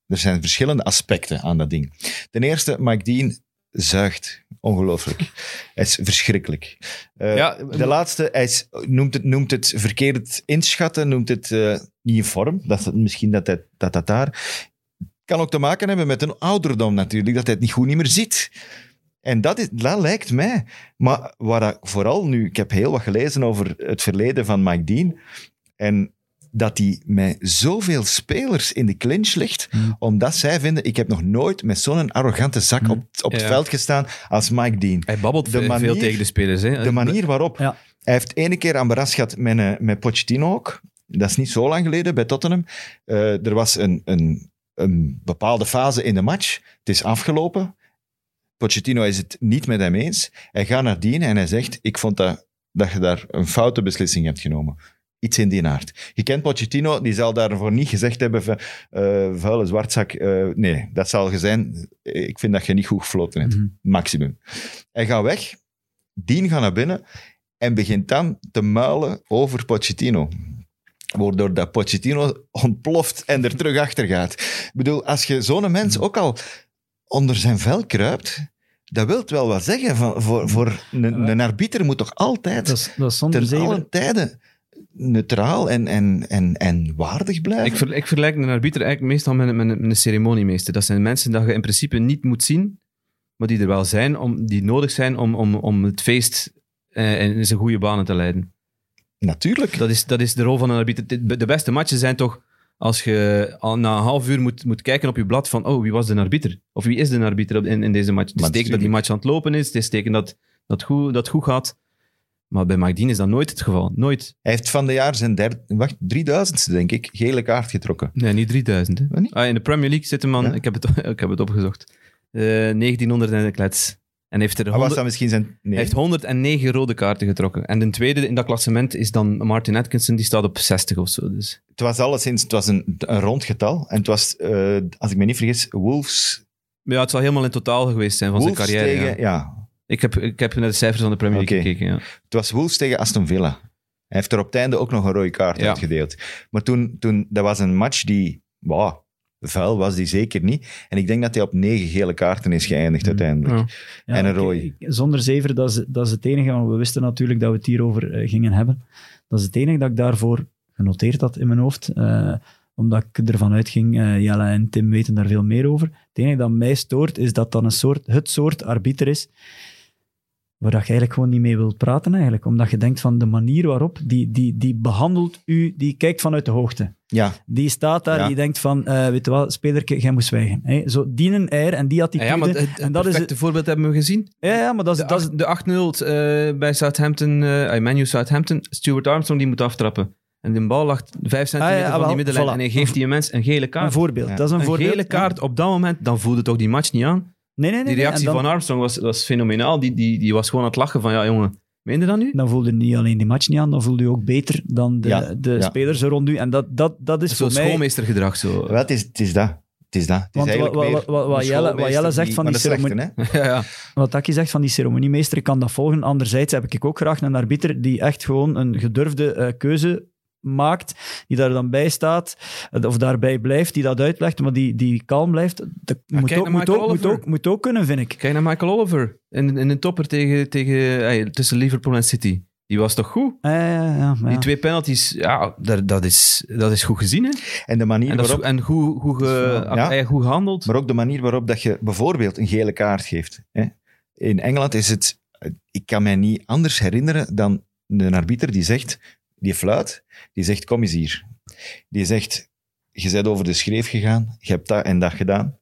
er zijn verschillende aspecten aan dat ding. Ten eerste, Mike Dean zuigt ongelooflijk. Hij is verschrikkelijk. Eh, Ja, de laatste, hij is, noemt, het, noemt het verkeerd inschatten, noemt het eh, niet in vorm. Dat, misschien dat, hij, dat dat daar... Kan ook te maken hebben met een ouderdom natuurlijk, dat hij het niet goed niet meer ziet. En dat, is, dat lijkt mij. Maar waar ik vooral nu... Ik heb heel wat gelezen over het verleden van Mike Dean. En dat hij met zoveel spelers in de clinch ligt, Hmm. omdat zij vinden, ik heb nog nooit met zo'n arrogante zak op, op het veld gestaan als Mike Dean. Hij babbelt De ve- veel manier- tegen de spelers. Hè? De manier waarop... Ja. Hij heeft ene keer ambaras gehad met, eh, met Pochettino ook. Dat is niet zo lang geleden bij Tottenham. Eh, er was een, een, een bepaalde fase in de match. Het is afgelopen. Pochettino is het niet met hem eens. Hij gaat naar Dean en hij zegt, ik vond dat, dat je daar een foute beslissing hebt genomen. Iets in die aard. Je kent Pochettino, die zal daarvoor niet gezegd hebben van eh, vuile zwartzak. eh, nee, dat zal zijn. Ik vind dat je niet goed gefloten hebt. Mhm. Maximum. Hij gaat weg. Dean gaat naar binnen en begint dan te muilen over Pochettino. Waardoor dat Pochettino ontploft en er terug achter gaat. Ik bedoel, als je zo'n mens ook al onder zijn vel kruipt, dat wil wel wat zeggen. Van, voor voor een, een arbiter moet toch altijd, Dat is, dat is zonder ten zeven. allen tijde, neutraal en, en, en, en waardig blijven. Ik, ver, ik vergelijk een arbiter eigenlijk meestal met, een- met, een- met een ceremoniemeester. Dat zijn mensen die je in principe niet moet zien, maar die er wel zijn, om, die nodig zijn om, om, om het feest eh, in zijn goede banen te leiden. Natuurlijk. Dat is, dat is de rol van een arbiter. De beste matchen zijn toch als je al na een half uur moet, moet kijken op je blad van oh, wie was de arbiter? Of wie is de arbiter in, in deze match? Het is teken dat die match aan het lopen is, het is teken dat dat goed, dat goed gaat. Maar bij Dean is dat nooit het geval. Nooit. Hij heeft van de jaar zijn derde, wacht, 3000ste denk ik, gele kaart getrokken. Nee, niet 3000. Hè. Wat niet? Ah, in de Premier League zit een man, Ja? ik, heb het, ik heb het opgezocht, Eh 1900 en de klets. En heeft er Hij was 100 dat misschien zijn... Nee. hij heeft 109 rode kaarten getrokken. En de tweede in dat klassement is dan Martin Atkinson, die staat op 60 of zo. Dus. Het was alleszins het was een, een rond getal. En het was, eh, als ik me niet vergis, Wolves, Ja, het zal helemaal in totaal geweest zijn van Wolves zijn carrière. tegen... ja. Ja. Ik, heb, ik heb naar de cijfers van de Premier League Oké. gekeken. Ja. het was Wolves tegen Aston Villa. Hij heeft er op het einde ook nog een rode kaart Ja. uitgedeeld. Maar toen, toen, dat was een match die... Wow, vuil was die zeker niet. En ik denk dat hij op negen gele kaarten is geëindigd uiteindelijk. Ja. Ja, En een ik- Zonder zever, dat is, dat is het enige, want we wisten natuurlijk dat we het hierover eh, gingen hebben. Dat is het enige dat ik daarvoor genoteerd had in mijn hoofd. eh, omdat ik ervan uitging, eh Jelle en Tim weten daar veel meer over. Het enige dat mij stoort, is dat dan een soort, het soort arbiter is waar dat je eigenlijk gewoon niet mee wilt praten eigenlijk. Omdat je denkt van de manier waarop, die, die, die behandelt u, die kijkt vanuit de hoogte. Ja, Die staat daar, Ja. die denkt van, eh weet je wel, speler, jij moet zwijgen. Hè? Zo, die een air en die Ja, attitude. ja, maar het, het en dat is perfecte voorbeeld hebben we gezien. ja, ja, maar dat is, De, dat is, de 8-0 eh, bij Southampton, eh Manu Southampton, Stuart Armstrong die moet aftrappen. En de bal lag 5 centimeter Ah, ja, van die middenlijn voilà. en hij geeft die mens een gele een kaart. voorbeeld. Ja. Dat is een, Een voorbeeld. gele kaart op dat moment, dan voelde toch die match niet aan. Nee, nee, nee. Die reactie dan- van Armstrong was, was fenomenaal. Die, die, die was gewoon aan het lachen van, ja jongen, Meen je dat nu? dan voelde je niet alleen die match niet aan, dan voelde je ook beter dan de, Ja, de ja. spelers er rond u. En dat, dat, dat is Zo'n voor mij... schoolmeestergedrag zo. Wel, het, is, het is dat. Het is dat. Het is Want eigenlijk wat- wat- wat- Jelle- wat Jelle zegt van die hè. ja, ja. Wat Taki zegt van die ceremoniemeester, ik kan dat volgen. Anderzijds heb ik ook graag een arbiter die echt gewoon een gedurfde eh, keuze maakt, die daar dan bij staat, eh, of daarbij blijft, die dat uitlegt, maar die, die kalm blijft. Dat moet, kijk ook, moet, ook, moet, ook, moet ook kunnen, vind ik. Kijk naar Michael Oliver in, in een topper tegen, tegen, hey, tussen Liverpool en City. Die was toch goed? Ja, ja, maar Die ja. twee penalties, ja, dat, dat, is, dat is goed gezien. Hè? En de manier En, dat is, waarop... en goed, goed, ge- Ja. eh, goed gehandeld. Maar ook de manier waarop dat je bijvoorbeeld een gele kaart geeft. Hè. In Engeland is het... Ik kan mij niet anders herinneren dan een arbiter die zegt... Die fluit, die zegt, kom eens hier. Die zegt, je bent over de schreef gegaan, je hebt dat en dat gedaan.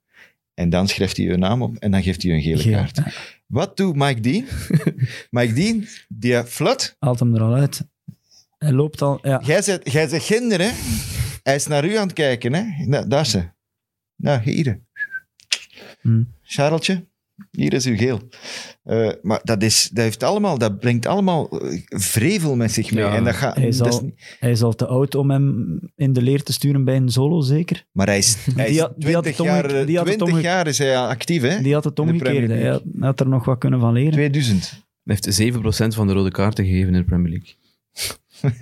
En dan schrijft hij je naam op en dan geeft hij je een gele kaart. Wat doet Mike Dean? Mike Dean, die fluit. Haalt hem er al uit. Hij loopt al... Ja. Jij zegt, jij zegt ginder, hè? Hij is naar u aan het kijken, hè? Nou, daar is ze. Nou, hier. Hm. Charletje, hier is uw geel. Eh, maar dat, is, dat, heeft allemaal, dat brengt allemaal eh, vrevel met zich mee. Ja. en dat gaat, Hij, dat is niet- hij is al te oud om hem in de leer te sturen bij een solo, zeker. maar hij is, hij is Die had- die had 20, het omge- jaar, die had het 20 omge- jaar is hij al actief, hè? Die had het omgekeerd. Hij had, er nog wat kunnen van leren. 2000. Hij heeft 7% van de rode kaarten gegeven in de Premier League.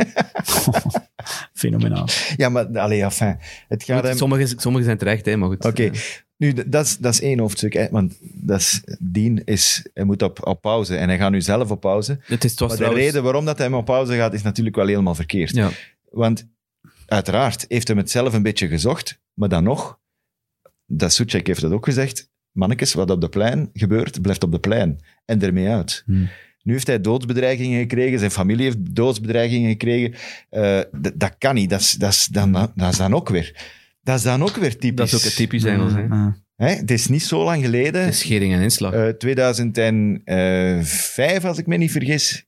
Fenomenaal. Ja, maar allee, enfin, het gaat Goed, hem... sommige, sommige zijn terecht, hè, maar goed. Oké, Eh, nu, dat is, dat is één hoofdstuk. Hè, want dat is, Dean is, hij moet op, op pauze en hij gaat nu zelf op pauze. het, is, Maar de trouwens- reden waarom dat hij op pauze gaat, is natuurlijk wel helemaal verkeerd. Ja. Want uiteraard heeft hem het zelf een beetje gezocht, maar dan nog, dat Suchek heeft dat ook gezegd, mannetjes, wat op de plein gebeurt, blijft op de plein. En ermee uit. Hmm. Nu heeft hij doodsbedreigingen gekregen, zijn familie heeft doodsbedreigingen gekregen. Eh, dat kan niet, dat is, dat, is dan, dat is dan ook weer... Dat is dan ook weer typisch. Dat is ook het typisch Engels. Hè. Ja. Hè, Het is niet zo lang geleden, Het is schering en inslag. eh 2005, als ik me niet vergis.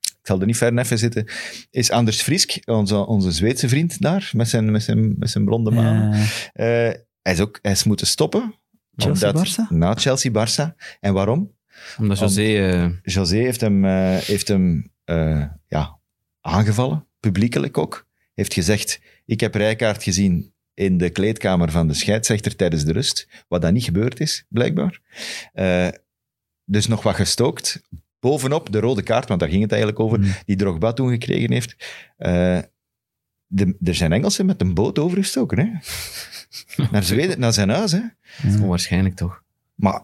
Ik zal er niet ver neffen zitten. Is Anders Frisk, onze, onze Zweedse vriend daar, met zijn, met zijn, met zijn blonde maan. Eh, Eh, hij, is ook, hij is moeten stoppen. Chelsea, omdat- Barça? Na Chelsea-Barça. En waarom? Omdat José... eh, José heeft hem, eh, heeft hem eh, ja, aangevallen, publiekelijk ook. Heeft gezegd, ik heb Rijkaard gezien in de kleedkamer van de scheidsrechter tijdens de rust, wat dan niet gebeurd is, blijkbaar. Eh, dus nog wat gestookt. Bovenop de rode kaart, want daar ging het eigenlijk over, Mm. die Drogba toen gekregen heeft. Eh, de, er zijn Engelsen met een boot overgestoken, hè? naar Zweden, naar zijn huis, hè? dat is onwaarschijnlijk toch. Maar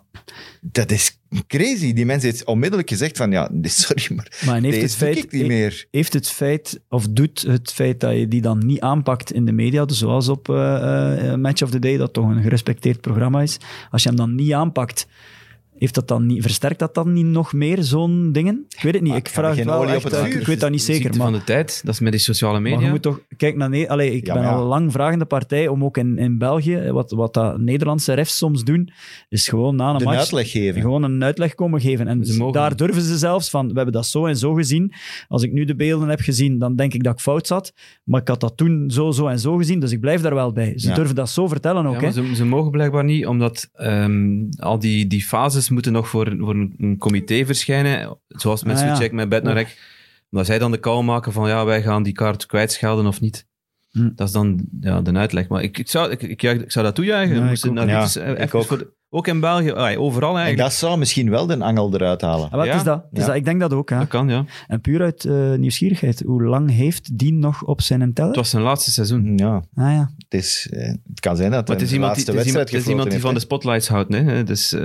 dat is crazy. Die mens heeft onmiddellijk gezegd van, ja, sorry, maar Maar heeft deze het, feit, ik niet meer. heeft het feit, of doet het feit dat je die dan niet aanpakt in de media, dus zoals op eh, eh, Match of the Day, dat toch een gerespecteerd programma is, als je hem dan niet aanpakt, heeft dat dan niet, versterkt dat dan niet nog meer, zo'n dingen? Ik weet het niet. Maar Ik vraag geen het wel olie op het eh, vuur. Ik weet dat niet zeker, maar... van de tijd, dat is met die sociale Maar je media. moet toch, kijk naar Ne- Allee, ik Ja, ben ja. al lang vragende partij om ook in, in België, wat, wat dat Nederlandse refs soms doen, is gewoon na een De match uitleg geven. gewoon een uitleg komen geven. En Ze daar niet. durven ze zelfs van, we hebben dat zo en zo gezien. Als ik nu de beelden heb gezien, dan denk ik dat ik fout zat. Maar ik had dat toen zo, zo en zo gezien, dus ik blijf daar wel bij. Ze Ja. durven dat zo vertellen ook. Hè. ze, ze mogen blijkbaar niet, omdat ehm, al die, die fases moeten nog voor, voor een, een comité verschijnen. Zoals met Ah, ja. Suchek, met Bednarek. Omdat zij dan de call maken van, ja, wij gaan die kaart kwijtschelden of niet. Hm. Dat is dan ja, de uitleg. Maar ik, ik, zou, ik, ik, juich- ik zou dat toejuichen. Ja, ik ook. Ja, Wieters, eh, ik ook. voor de- ook in België, overal En eigenlijk. dat zou misschien wel de angel eruit halen. Ah, wat Ja. is dat? Is Ja. dat? Ik denk dat ook. Hè. Dat kan, ja. En puur uit eh, nieuwsgierigheid, hoe lang heeft die nog op zijn teller? Het was zijn laatste seizoen. Ja, Ah ja. het, is, eh, het kan zijn dat Maar het hij is iemand die, laatste het is iemand, wedstrijd het is iemand die van de spotlights houdt. Hè? Dus eh,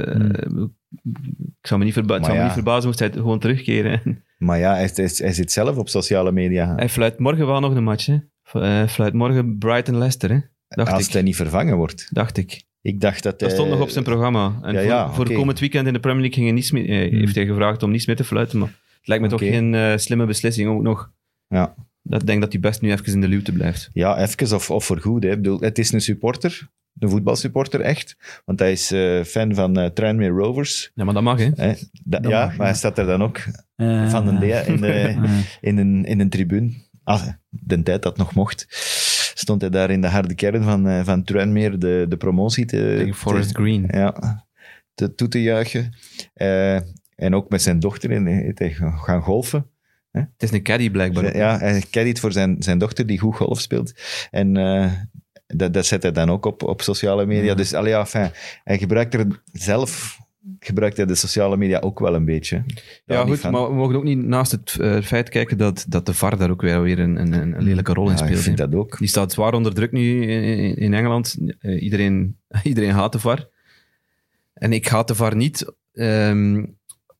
ik zou me niet, verba het Maar zou me ja. niet verbazen moest hij gewoon terugkeren. Maar ja, hij, hij, hij zit zelf op sociale media. Hij fluit morgen wel nog een match. Hè? Hij fluit morgen Brighton-Leicester. Als ik. hij niet vervangen wordt. Dacht ik. Ik dacht dat Dat hij... stond nog op zijn programma. En ja, voor, ja, voor komend weekend in de Premier League ging hij niets eh, heeft hij gevraagd om niets meer te fluiten. Maar het lijkt me toch geen eh, slimme beslissing ook nog. Ja. Dat, ik denk dat hij best nu even in de luwte blijft. Ja, even of, of voor goed. Hè. Ik bedoel, het is een supporter, een voetbalsupporter echt. Want hij is eh, fan van eh Tranmere Rovers. Ja, maar dat mag, hè. Hè. Da- Dat ja, mag, maar hij staat er dan ook Eh, van een dea in, de, eh, in, een, in een tribune. Ah, de tijd dat nog mocht. Stond hij daar in de harde kern van, eh, van Tranmere de, de promotie te... Tegen Forest te- Green. Ja, te, toe te juichen. Eh, En ook met zijn dochter in, heeft hij gaan golfen. Het is een caddy blijkbaar. Ja, hij caddyt voor zijn, zijn dochter die goed golf speelt. En eh, dat, dat zet hij dan ook op, op sociale media. Ja. Dus allee, ja, enfin, hij gebruikt er zelf gebruikt hij de sociale media ook wel een beetje. Daar Ja, goed, van. maar we mogen ook niet naast het eh, feit kijken dat, dat de VAR daar ook weer, weer een, een, een lelijke rol in Ja, ik speelt. vind dat ook. Die staat zwaar onder druk nu in, Engeland. Eh, iedereen, iedereen haat de VAR. En ik haat de VAR niet. ehm,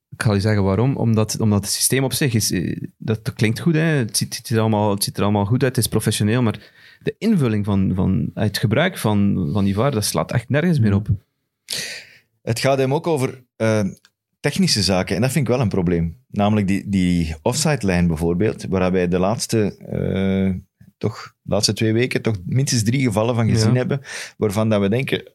ik ga je zeggen waarom. Omdat, omdat het systeem op zich is... eh, Dat, dat klinkt goed, hè. Het, ziet, het, ziet er allemaal, het ziet er allemaal goed uit, het is professioneel, maar de invulling van, van het gebruik van, van die VAR, dat slaat echt nergens meer op. Het gaat hem ook over eh, technische zaken. En dat vind ik wel een probleem. Namelijk die, die offside-lijn bijvoorbeeld, waar wij de laatste, eh, toch, de laatste twee weken toch minstens drie gevallen van gezien Ja. hebben, waarvan dat we denken,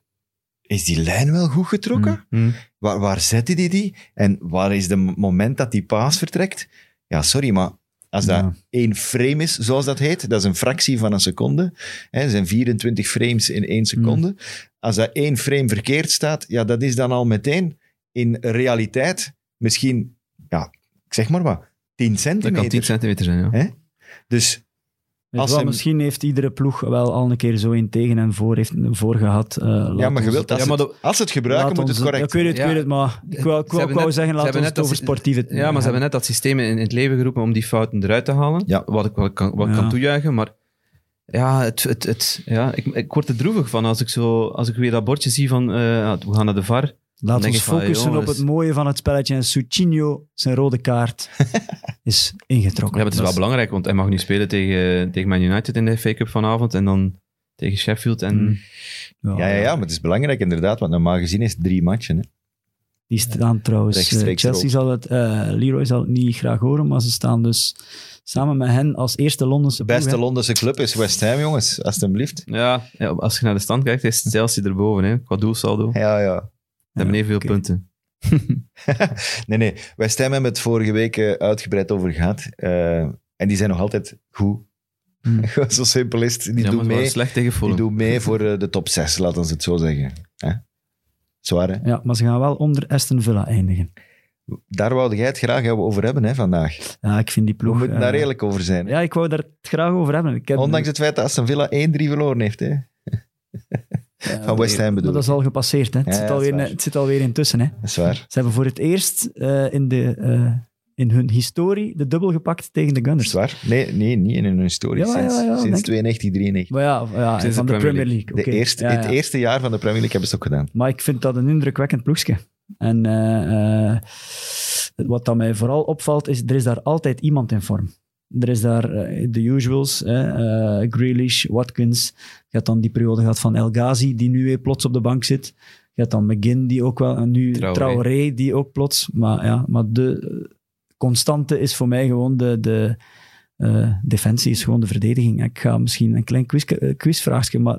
is die lijn wel goed getrokken? Hm. Waar, waar zette die die? En waar is het moment dat die paas vertrekt? Ja, sorry, maar als dat Ja. één frame is, zoals dat heet, dat is een fractie van een seconde. Hè, er zijn 24 frames in één seconde. Als dat één frame verkeerd staat, ja, dat is dan al meteen in realiteit misschien, ja, ik zeg maar wat, 10 Dat centimeter. kan 10 centimeter zijn, ja. Hè? Dus Als hem- Misschien heeft iedere ploeg wel al een keer zo in tegen en voor, heeft, voor gehad. Eh, ja, maar je wilt, het- als, Ja, maar het, als ze het gebruiken, moet het ons correct Ik weet het, ik Ja. weet het, maar ik wou, ik wou, hebben ik wou net- zeggen, ons net het over sportieve... Ja, maar ze hebben net dat systeem in, in het leven geroepen om die fouten eruit te halen. Ja. Wat ik, wat ik kan, wat kan toejuichen, maar ja, het, het, het, ja ik, ik word er droevig van als ik, zo, als ik weer dat bordje zie van eh, ja, we gaan naar de VAR. Laat van, focussen op het mooie van het spelletje. En Succinho, zijn rode kaart, is ingetrokken. Ja, maar het is wel belangrijk, want hij mag nu spelen tegen, tegen Man United in de FA Cup vanavond en dan tegen Sheffield. En, Mm. Ja, ja, ja, maar het is belangrijk inderdaad, want normaal gezien is het drie matchen. Hè. Die staan trouwens... eh, Rechtstreeks Chelsea zal het... eh, Leroy zal het niet graag horen, maar ze staan dus samen met hen als eerste Londense De ploeg, beste. Londense club is West Ham, jongens, alstublieft. ja, ja, als je naar de stand kijkt, is Chelsea erboven, hè, qua doelsaldo. Ze Ja, ja. hebben evenveel oké. punten. Nee, nee. West Ham hebben het vorige week eh, uitgebreid over gehad. Eh, en die zijn nog altijd goed. Hmm. Zo simpel is het. Die ja, doen mee, slecht tegen die doen mee voor eh, de top 6, laten we het zo zeggen. Hè? Zwaar, hè? Ja, maar ze gaan wel onder Aston Villa eindigen. Daar wou jij het graag over hebben hè, vandaag. Ja, ik vind die We ploeg... moeten eh, daar eerlijk over zijn. hè. Ja, ik wou daar het graag over hebben. Ik heb, Ondanks het feit dat Aston Villa 1-3 verloren heeft. Hè? Ja, van West Ham bedoel dat is al gepasseerd. Hè. Het, Ja, zit alweer, het zit alweer intussen. Hè. Dat is waar. Ze hebben voor het eerst eh, in, de, eh, in hun historie de dubbel gepakt tegen de Dat is Gunners. waar. Nee, nee, niet in hun historie. Ja, sinds sinds denk ik. 92, 93. Maar ja, ja Sinds van de Premier League. De eerste. Het eerste jaar van de Premier League hebben ze het ook gedaan. Maar ik vind dat een indrukwekkend ploegje. En eh, wat dat mij vooral opvalt, is er is daar altijd iemand in vorm. Er is daar eh, de usuals, hè, eh, Grealish, Watkins. Je hebt dan die periode gehad van El Ghazi, die nu weer plots op de bank zit. Je hebt dan McGinn, die ook wel... En nu Traoré. Traoré, die ook plots... Maar, ja, maar de constante is voor mij gewoon de... de eh, defensie is gewoon de verdediging. Ik ga misschien een klein quiz, eh, quizvraagje, maar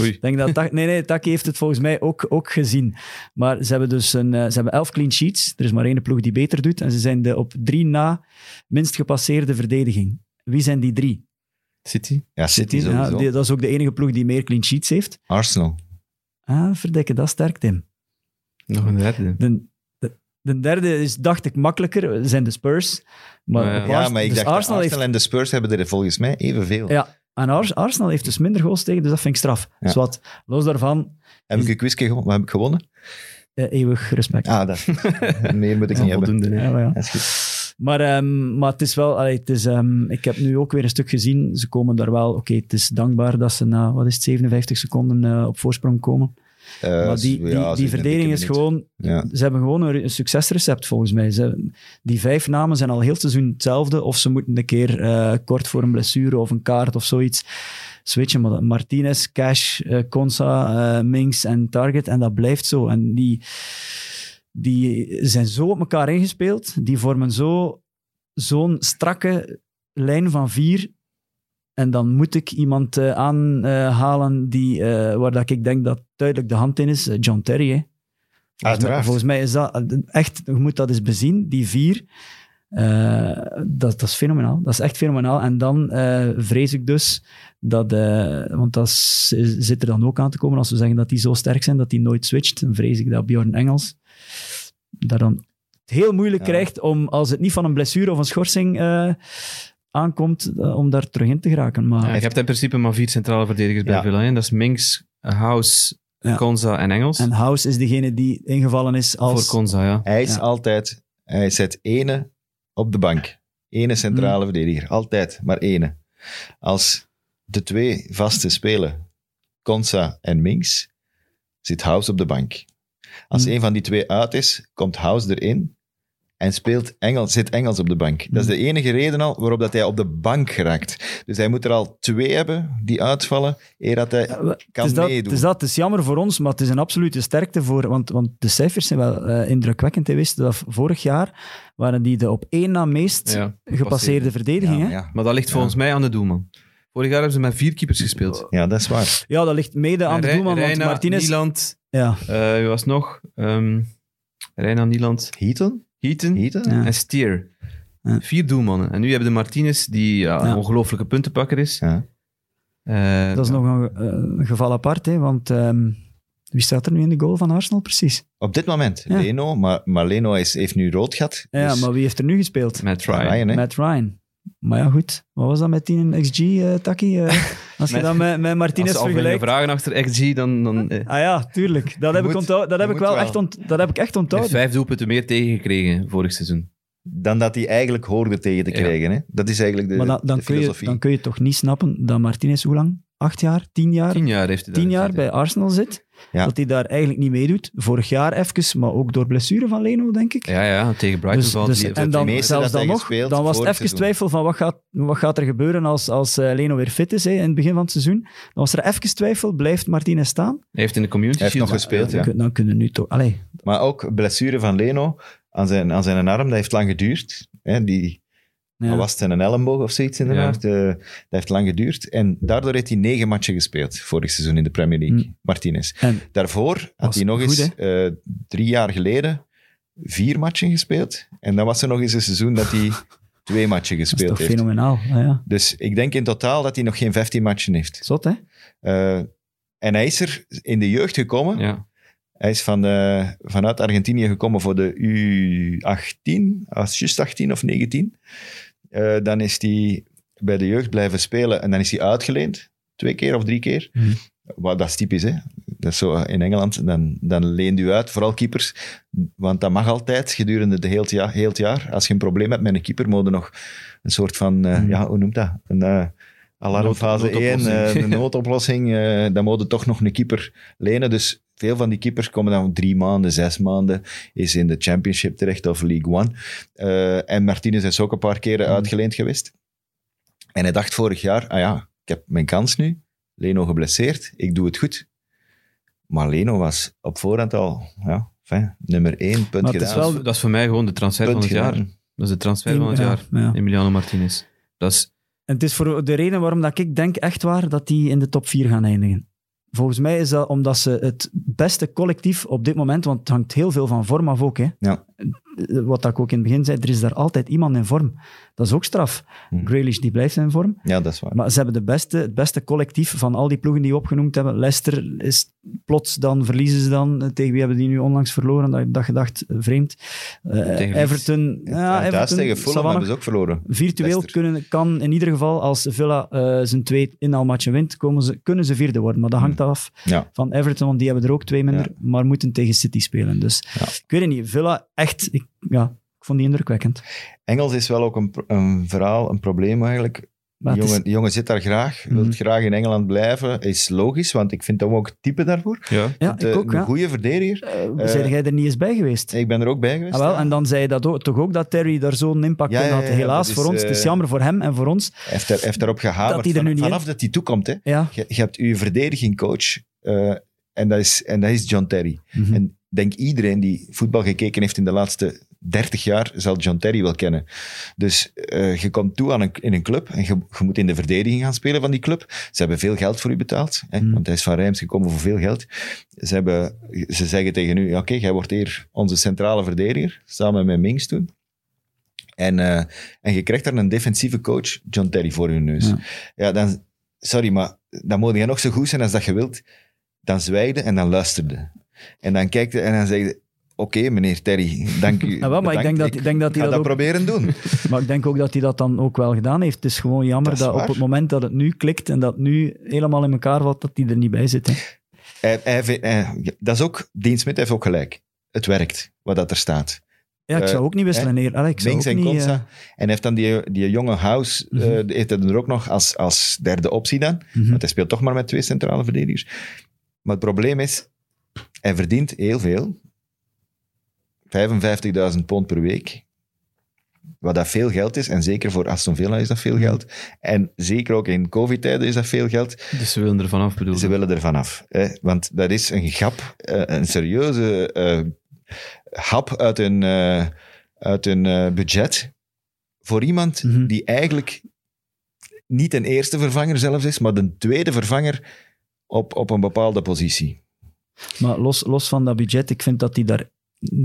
Oei. ik denk dat Tak- nee, nee, Taki heeft het volgens mij ook, ook gezien. Maar ze hebben dus een, eh, ze hebben elf clean sheets. Er is maar één ploeg die beter doet. En ze zijn de op drie na minst gepasseerde verdediging. Wie zijn die drie? City? Ja, City Ja, sowieso. die- dat is ook de enige ploeg die meer clean sheets heeft. Arsenal. Ah, verdikke, dat sterkt hem. Nog een derde. De, de, de derde is, dacht ik, makkelijker, zijn de Spurs. Maar, Ja, maar ik dus dacht, Arsenal Arsenal heeft, en de Spurs hebben er volgens mij evenveel. ja, en Ars- Arsenal heeft dus minder goals tegen, dus dat vind ik straf. Ja. Dus wat, los daarvan, Heb ik een quizje gewonnen? Heb ik gewonnen? eh, eeuwig respect. Ah, dat. Meer moet ik niet hebben. Voldoende. Ja, maar ja. Dat is goed. Maar, ehm, maar het is wel, allee, het is, ehm, ik heb nu ook weer een stuk gezien. Ze komen daar wel, oké, het is dankbaar dat ze na, wat is het, 57 seconden eh, op voorsprong komen. Eh, maar die, die, ja, die zo'n verdediging is gewoon, Ja. ze hebben gewoon een, succesrecept volgens mij. Ze, die vijf namen zijn al heel het seizoen hetzelfde, of ze moeten een keer eh, kort voor een blessure of een kaart of zoiets switchen. Maar Martinez, Cash, Konsa, eh, Minks en Target, en dat blijft zo. En die, die zijn zo op elkaar ingespeeld, die vormen zo zo'n strakke lijn van vier. En dan moet ik iemand eh, aanhalen die, eh, waar dat ik denk dat duidelijk de hand in is. eh, John Terry. Hè. Volgens, mij, Uiteraard. volgens mij is dat echt, je moet dat eens bezien, die vier. Dat, dat is fenomenaal. Dat is echt fenomenaal. En dan vrees ik dus dat, want dat is- zit er dan ook aan te komen als we zeggen dat die zo sterk zijn dat die nooit switcht. Dan vrees ik dat Bjorn Engels daar dan het heel moeilijk Ja. krijgt om, als het niet van een blessure of een schorsing aankomt, eh, om daar terug in te geraken. Maar Ja, je hebt in principe maar vier centrale verdedigers bij Ja. Villa. Dat is Minks, House, Ja. Konza en Engels. en House is degene die ingevallen is als... Voor Konza, ja. Hij is Ja. altijd... Hij zet ene op de bank. Ene centrale Hmm. verdediger. Altijd, maar ene. Als de twee vaste spelen, Konsa en Minks, zit House op de bank. Als Hmm. een van die twee uit is, komt House erin en speelt Engels, zit Engels op de bank. Dat is de enige reden al waarop dat hij op de bank geraakt. Dus hij moet er al twee hebben die uitvallen, eer dat hij kan het, is dat, meedoen. het is dat, het is jammer voor ons, maar het is een absolute sterkte voor... Want, want de cijfers zijn wel eh, indrukwekkend. Hij wist dat vorig jaar waren die de op één na meest ja. gepasseerde verdediging. ja. Maar dat ligt volgens mij aan de doelman. Vorig jaar hebben ze met vier keepers gespeeld. ja, dat is waar. Ja, dat ligt mede aan de doelman, want Reina, Martinez... Nieland, Ja, eh, wie was nog? Ehm Reina, Nieland, Heaton? Heaton Heaton? Ja. en Stier. Ja. Vier doelmannen. En nu hebben de Martinez, die ja, Ja. een ongelofelijke puntenpakker is. Ja. Eh, dat is ja. nog een, eh, een geval apart, hè, want ehm, wie staat er nu in de goal van Arsenal precies? Op dit moment, Ja. Leno, maar, maar Leno is, heeft nu rood gehad. Ja, dus- maar wie heeft er nu gespeeld? Met Ryan. Ryan, hè? Matt Ryan. Maar ja, goed. Wat was dat met 10 XG, eh Taki? Eh, als je Met- dat met, met Martinez Als vergelijkt. vragen achter XG, dan, dan eh, Ah ja, tuurlijk. Dat heb, ik, onthouden, dat heb je ik wel wel. echt, ont, dat heb ik echt heeft onthouden. vijf doelpunten meer tegengekregen vorig seizoen. dan dat hij eigenlijk hoorde tegen te Ja. krijgen. Hè? Dat is eigenlijk de, maar dan, dan, de kun je, filosofie. dan kun je toch niet snappen dat Martinez hoe lang? Acht jaar? Tien jaar? Tien jaar heeft hij Tien jaar bij Arsenal zit. Ja. Dat hij daar eigenlijk niet meedoet. Vorig jaar even, maar ook door blessure van Leno, denk ik. Ja, ja, tegen Brighton Dus, dus, en dan, meeste zelfs dat dan hij nog, gespeeld dan was het even seizoen. twijfel van wat gaat, wat gaat er gebeuren als, als eh, Leno weer fit is hè, in het begin van het seizoen. Dan was er even twijfel, blijft Martinez staan? Hij heeft in de community Hij heeft nog gespeeld, ja. kun- dan kunnen nu toch... Allee, Maar ook blessure van Leno aan zijn, aan zijn arm, dat heeft lang geduurd. Hè? Die, Wat was het, een elleboog of zoiets inderdaad? Eh, dat heeft lang geduurd. En daardoor heeft hij negen matchen gespeeld vorig seizoen in de Premier League, Mm. Martinez. En Daarvoor had hij nog goed, eens eh, drie jaar geleden vier matchen gespeeld. En dan was er nog eens een seizoen dat hij twee matchen dat is gespeeld toch heeft. fenomenaal. Ah, ja. Dus ik denk in totaal dat hij nog geen 15 matchen heeft. Zot, hè? Eh, en hij is er in de jeugd gekomen. Ja. Hij is van de, vanuit Argentinië gekomen voor de U18, als juist 18 of 19. Eh, dan is hij bij de jeugd blijven spelen en dan is hij uitgeleend. Twee keer of drie keer. Mhm. Wat dat is typisch, hè? Dat is zo in Engeland. Dan, dan leent u uit, vooral keepers. Want dat mag altijd gedurende de heel het jaar. Heel het jaar. Als je een probleem hebt met een keeper, moet je nog een soort van, eh, Mhm. ja, hoe noemt dat? Een eh, alarmfase Nood- 1, noodoplossing. eh, een noodoplossing. eh, dan moet je toch nog een keeper lenen. Dus veel van die keepers komen dan drie maanden, zes maanden, is in de Championship terecht of League One. Eh, en Martinez is ook een paar keren Mhm. uitgeleend geweest. En hij dacht vorig jaar, ah ja, ik heb mijn kans nu. Leno geblesseerd, ik doe het goed. Maar Leno was op voorhand al ja, fijn, nummer één, punt Maar het is wel- Dat is voor mij gewoon de transfer Punt van het jaar. Dat is de transfer van het Ja, jaar. ja. Emiliano Martinez. Dat is, En het is voor de reden waarom dat ik denk echt waar dat die in de top 4 gaan eindigen. Volgens mij is dat omdat ze het beste collectief op dit moment, want het hangt heel veel van vorm af ook. Hè. Ja. Wat ik ook in het begin zei, er is daar altijd iemand in vorm. Dat is ook straf. Hm. Grealish die blijft in vorm. Ja, dat is waar. Maar ze hebben de beste, het beste collectief van al die ploegen die we opgenoemd hebben. Leicester is plots, dan verliezen ze dan. Tegen wie hebben die nu onlangs verloren? Dat, dat gedacht, eh, vreemd. Eh. Everton. Ja, Ja, thuis Everton, tegen Fulham Savannah. hebben ze ook verloren. Virtueel Leicester. kunnen, kan in ieder geval, als Villa eh, zijn twee inhaalmatchen wint, komen ze, kunnen ze vierde worden. Maar dat hangt af Ja. van Everton, want die hebben er ook twee minder, Ja. maar moeten tegen City spelen. Dus ik weet het niet. Villa, echt, ik, ja, ik vond die indrukwekkend. Engels is wel ook een, een verhaal, een probleem eigenlijk. Die is- jongen, die jongen zit daar graag, Mhm. wil graag in Engeland blijven. Is logisch, want ik vind hem ook type daarvoor. ja. ja, ik ook. een Ja. goede verdediger. Eh, zijn jij er niet eens bij geweest? Ik ben er ook bij geweest. Ah, wel, ja. en dan zei je dat ook, toch ook dat Terry daar zo'n impact Ja, in had. Helaas voor ons. het is eh, jammer voor hem en voor ons. Hij heeft, er, heeft daarop gehamerd Dat hij er nu van- niet vanaf dat hij toekomt. Hè. Ja. Je, je hebt je verdedigingcoach eh, en, dat is, en dat is John Terry. Mhm. En denk iedereen die voetbal gekeken heeft in de laatste 30 jaar, zal John Terry wel kennen. Dus eh, je komt toe aan een, in een club en je, je moet in de verdediging gaan spelen van die club. Ze hebben veel geld voor u betaald, hè, Mm. want hij is van Rijms gekomen voor veel geld. Ze, hebben, ze zeggen tegen u, oké, jij wordt hier onze centrale verdediger, samen met Mings toen. En, eh, en je krijgt daar een defensieve coach, John Terry, voor je neus. Ja. Ja, dan, sorry, maar dan moet je nog zo goed zijn als dat je wilt. Dan zwijgde en dan luisterde. En dan kijkte en dan je, Oké, meneer Terry, dank u. Ja, wel, maar ik denk dat- ik denk dat hij dat dat ook- proberen doen. Maar ik denk ook dat hij dat dan ook wel gedaan heeft. Het is gewoon jammer Dat op het moment dat het nu klikt en dat nu helemaal in elkaar valt, dat hij er niet bij zit. Hè. Hij, hij, hij- dat is ook, Dean Smith heeft ook gelijk. Het werkt, wat dat er staat. Ja, ik Eh, zou ook niet wisselen. Ik zou Links en eh, En hij heeft dan die, die jonge House, eh, Mhm. heeft hij er ook nog als, als derde optie dan. mhm. Want hij speelt toch maar met twee centrale verdedigers. Maar het probleem is, hij verdient heel veel. 55.000 pond per week. Wat dat veel geld is. En zeker voor Aston Villa is dat veel geld. En zeker ook in covid-tijden is dat veel geld. Dus ze willen er vanaf bedoelen. Ze willen er vanaf. Hè? Want dat is een gap, eh, een serieuze eh, hap uit hun, eh, uit hun budget. Voor iemand Mhm. die eigenlijk niet een eerste vervanger zelfs is, maar de tweede vervanger op, op een bepaalde positie. Maar los, los van dat budget, ik vind dat, hij daar,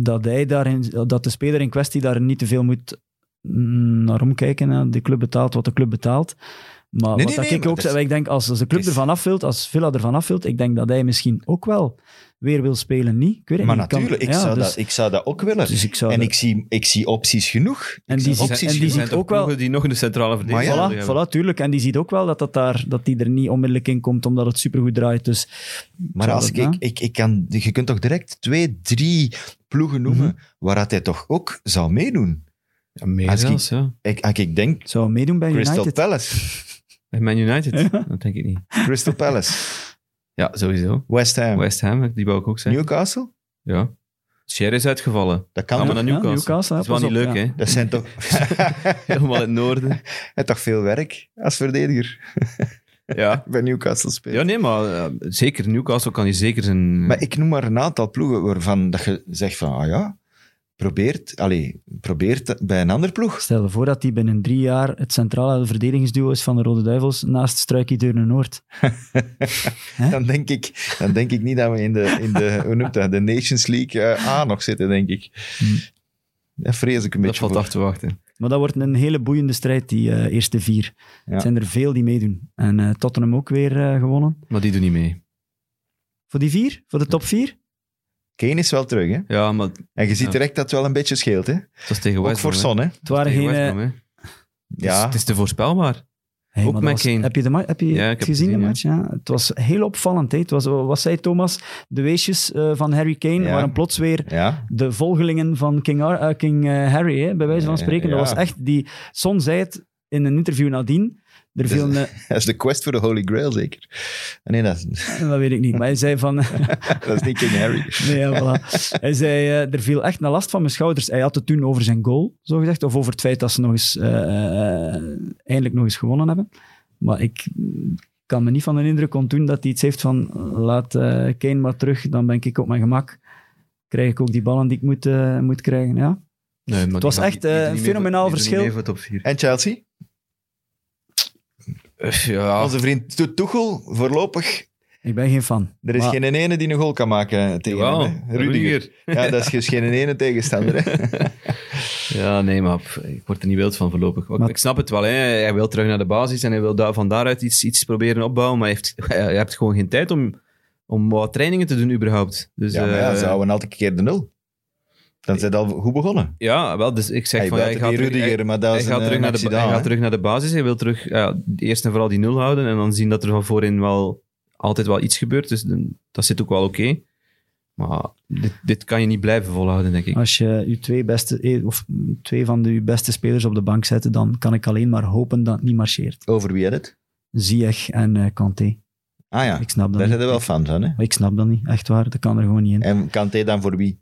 dat, hij dat de speler in kwestie daar niet te veel moet mm, naar omkijken. De club betaalt wat de club betaalt. Maar Nee, wat nee, dat nee, ik maar ook is- ik denk als, als de club is- ervan afvult, als Villa ervan afvult, ik denk dat hij misschien ook wel weer wil spelen. Niet? Ik weet het Maar niet. Kan- natuurlijk, ik, ja, zou dus- dat, ik zou dat ook willen. dus ik zou en dat- ik zie, ik zie opties genoeg. En Ik die opties en die genoeg. zijn ziet ook wel- die nog in de centrale verdediging ja, Voilà, hebben. voilà, tuurlijk. En die ziet ook wel dat, dat, daar, dat die er niet onmiddellijk in komt, omdat het supergoed draait. Dus Maar als ik, ik, ik, ik kan, je kunt toch direct twee, drie ploegen noemen Mhm. waar dat hij toch ook zou meedoen. Ja, meer Als ik- ja. Ik, als ik denk zou meedoen bij Crystal United. Palace. Bij Man United? Ja. Dat denk ik niet. Crystal Palace. Ja, sowieso. West Ham. West Ham, die wou ik ook zeggen. Newcastle. Ja. Scher is uitgevallen. Dat kan maar toch? naar Ja, Newcastle. Dat is wel niet op, leuk, ja. hè? Dat zijn toch... Helemaal in het noorden. Hij heeft toch veel werk als verdediger Ja. bij Newcastle spelen. Ja, nee, maar eh, zeker Newcastle kan je zeker zijn... Maar ik noem maar een aantal ploegen waarvan dat je zegt van, ah ja, probeert, allee, probeert bij een andere ploeg. Stel je voor dat hij binnen drie jaar het centrale verdedigingsduo is van de Rode Duivels naast Struikie Deurne Noord. Dan denk ik, dan denk ik niet dat we in de, in de, hoe noemt dat, de Nations League eh, A nog zitten, denk ik. Hmm. Daar vrees ik een dat beetje valt voor. af te wachten. Maar dat wordt een hele boeiende strijd, die eh, eerste vier. Ja. Er zijn er veel die meedoen. En eh, Tottenham ook weer eh, gewonnen. Maar die doen niet mee. Voor die vier? Voor de top vier? Kane is wel terug, hè. Ja, maar En je ziet Ja. direct dat het wel een beetje scheelt, hè. dat is tegen Ook voor. Son, hè. Het waren geen... Eh. Ja. Het is te voorspelbaar. hey, ook met Kane. Heb je, de heb je Ja, het heb gezien, gezien, de match? Ja. Het was heel opvallend. Hè. Het was, wat zei Thomas? De weesjes eh, van Harry Kane Ja. waren plots weer Ja. de volgelingen van King, Ar- eh, King Harry, hè, bij wijze van spreken. ja. Dat was echt die... Son zei het in een interview nadien. Er viel een, Dat is de quest voor de Holy Grail, zeker. Nee, dat, dat weet ik niet, maar hij zei van... dat is niet King Harry. nee, ja, voilà. Hij zei, eh, er viel echt een last van mijn schouders. Hij had het toen over zijn goal, zo gezegd, of over het feit dat ze nog eens, eh, eh, eindelijk nog eens gewonnen hebben. Maar ik kan me niet van de indruk ontdoen dat hij iets heeft van laat eh Kane maar terug, dan ben ik op mijn gemak. Krijg ik ook die ballen die ik moet, moet krijgen, ja. Nee, maar die was echt, een fenomenaal verschil. niet mee voor top 4. En Chelsea? Ja, Onze vriend To- Tuchel, voorlopig... Ik ben geen fan. Er is Maar- geen ene die een goal kan maken tegen Jawel, hem. hè. Rudiger. Rudiger. Ja, dat is dus geen ene tegenstander. Hè. Ja, nee, maar ik word er niet wild van voorlopig. Maar ik snap het wel, hè. hij wil terug naar de basis en hij wil daar, van daaruit iets, iets proberen opbouwen, maar hij heeft, hij hebt gewoon geen tijd om, om wat trainingen te doen überhaupt. Dus, Ja, maar ja, eh, ze houden altijd een keer de nul. Dan zijn al goed begonnen. ja, wel, dus ik zeg Hij van, wil hij gaat, terug, hij, maar dat hij is gaat een, terug naar de, hij gaat terug naar de basis, hij wil terug ja, eerst en vooral die nul houden en dan zien dat er van voorin wel altijd wel iets gebeurt, dus dan- dat zit ook wel oké. Maar dit, dit kan je niet blijven volhouden, denk ik. Als je je twee, beste, eh, of twee van de je beste spelers op de bank zet, dan kan ik alleen maar hopen dat het niet marcheert. Over wie had het? Ziyech en eh Kanté. Ah ja, Ik snap dat daar zijn er wel fan van. Hè? Maar Ik snap dat niet, echt waar. Dat kan er gewoon niet in. En Kanté dan voor wie?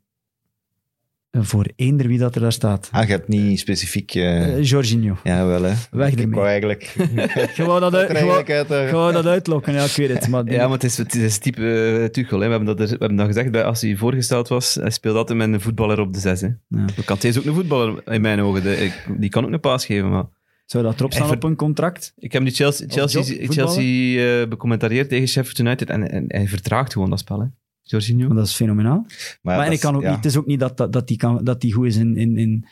Voor eender wie dat er daar staat. Ah, je hebt niet specifiek... eh, Eh, Jorginho. ja, wel hè. Weg Ik ermee. wou eigenlijk... Je wou dat, uit, je wou dat uitlokken, ja, ik weet het. Maar Ja, maar het is, het is type uh, Tuchel. Hè. We, hebben dat er, we hebben dat gezegd bij, als hij voorgesteld was. Hij speelt altijd met een voetballer op de zes. Hè. Ja. Kanté is ook een voetballer in mijn ogen. De- ik- die kan ook een paas geven. Maar Zou dat erop staan op een contract? ik heb nu Chelsea, Chelsea, job? Chelsea eh, becommentarieerd tegen Sheffield United. En, en hij vertraagt gewoon dat spel. Hè. Jorginho. Want dat is fenomenaal. Maar, en ik kan ook ja, niet, het is ook niet dat, dat, dat, die, kan, dat die goed is in... in, in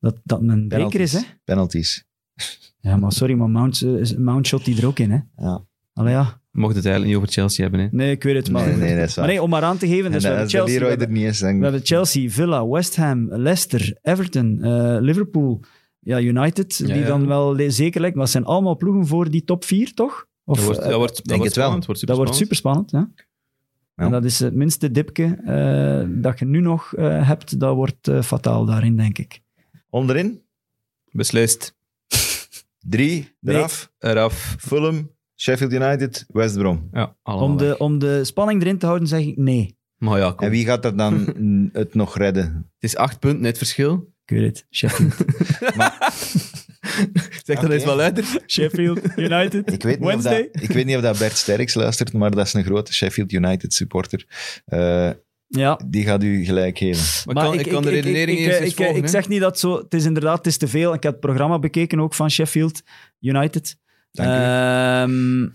dat dat een breker is, hè? Penalties. Ja, maar sorry, maar Mount, eh, is- Mount shot die er ook in, hè? Ja. Allee, ja. mocht het eigenlijk niet over Chelsea hebben. Hè. Nee, ik weet het, maar... Nee, nee, dat is maar nee, om maar aan te geven, dus we en hebben Chelsea, we Leroy er hebben, niet is, dan... we hebben Chelsea, Villa, West Ham, Leicester, Everton, eh, Liverpool, ja, United, Ja, die ja. dan wel zeker lijkt, maar het zijn allemaal ploegen voor die top 4, toch? Of, Dat wordt, eh, dat wordt, dat denk wordt het wel. Wordt dat wordt super spannend. Ja? Ja. En dat is het minste dipje eh, dat je nu nog eh, hebt, dat wordt eh, fataal daarin, denk ik. Onderin, Beslist. drie, Nee. eraf. Eraf. Fulham, Sheffield United, West Brom. Ja, allemaal Om weg. de, om de spanning erin te houden, zeg ik nee. Maar ja, kom. En wie gaat er dan het nog redden? Het is acht punten het verschil. Ik weet het. Sheffield, Zeg dat eens wel luider. Sheffield United, Ik weet, niet of Wednesday. dat, ik weet niet of dat Bert Sterks luistert, maar dat is een grote Sheffield United supporter. Eh, Ja, die gaat u gelijk geven. Maar, ik kan, ik, kan de redenering ik, eens ik, eens ik, volgen. ik zeg niet dat zo... Het is inderdaad, het is te veel. Ik heb het programma bekeken ook van Sheffield United. Dank u. Ehm,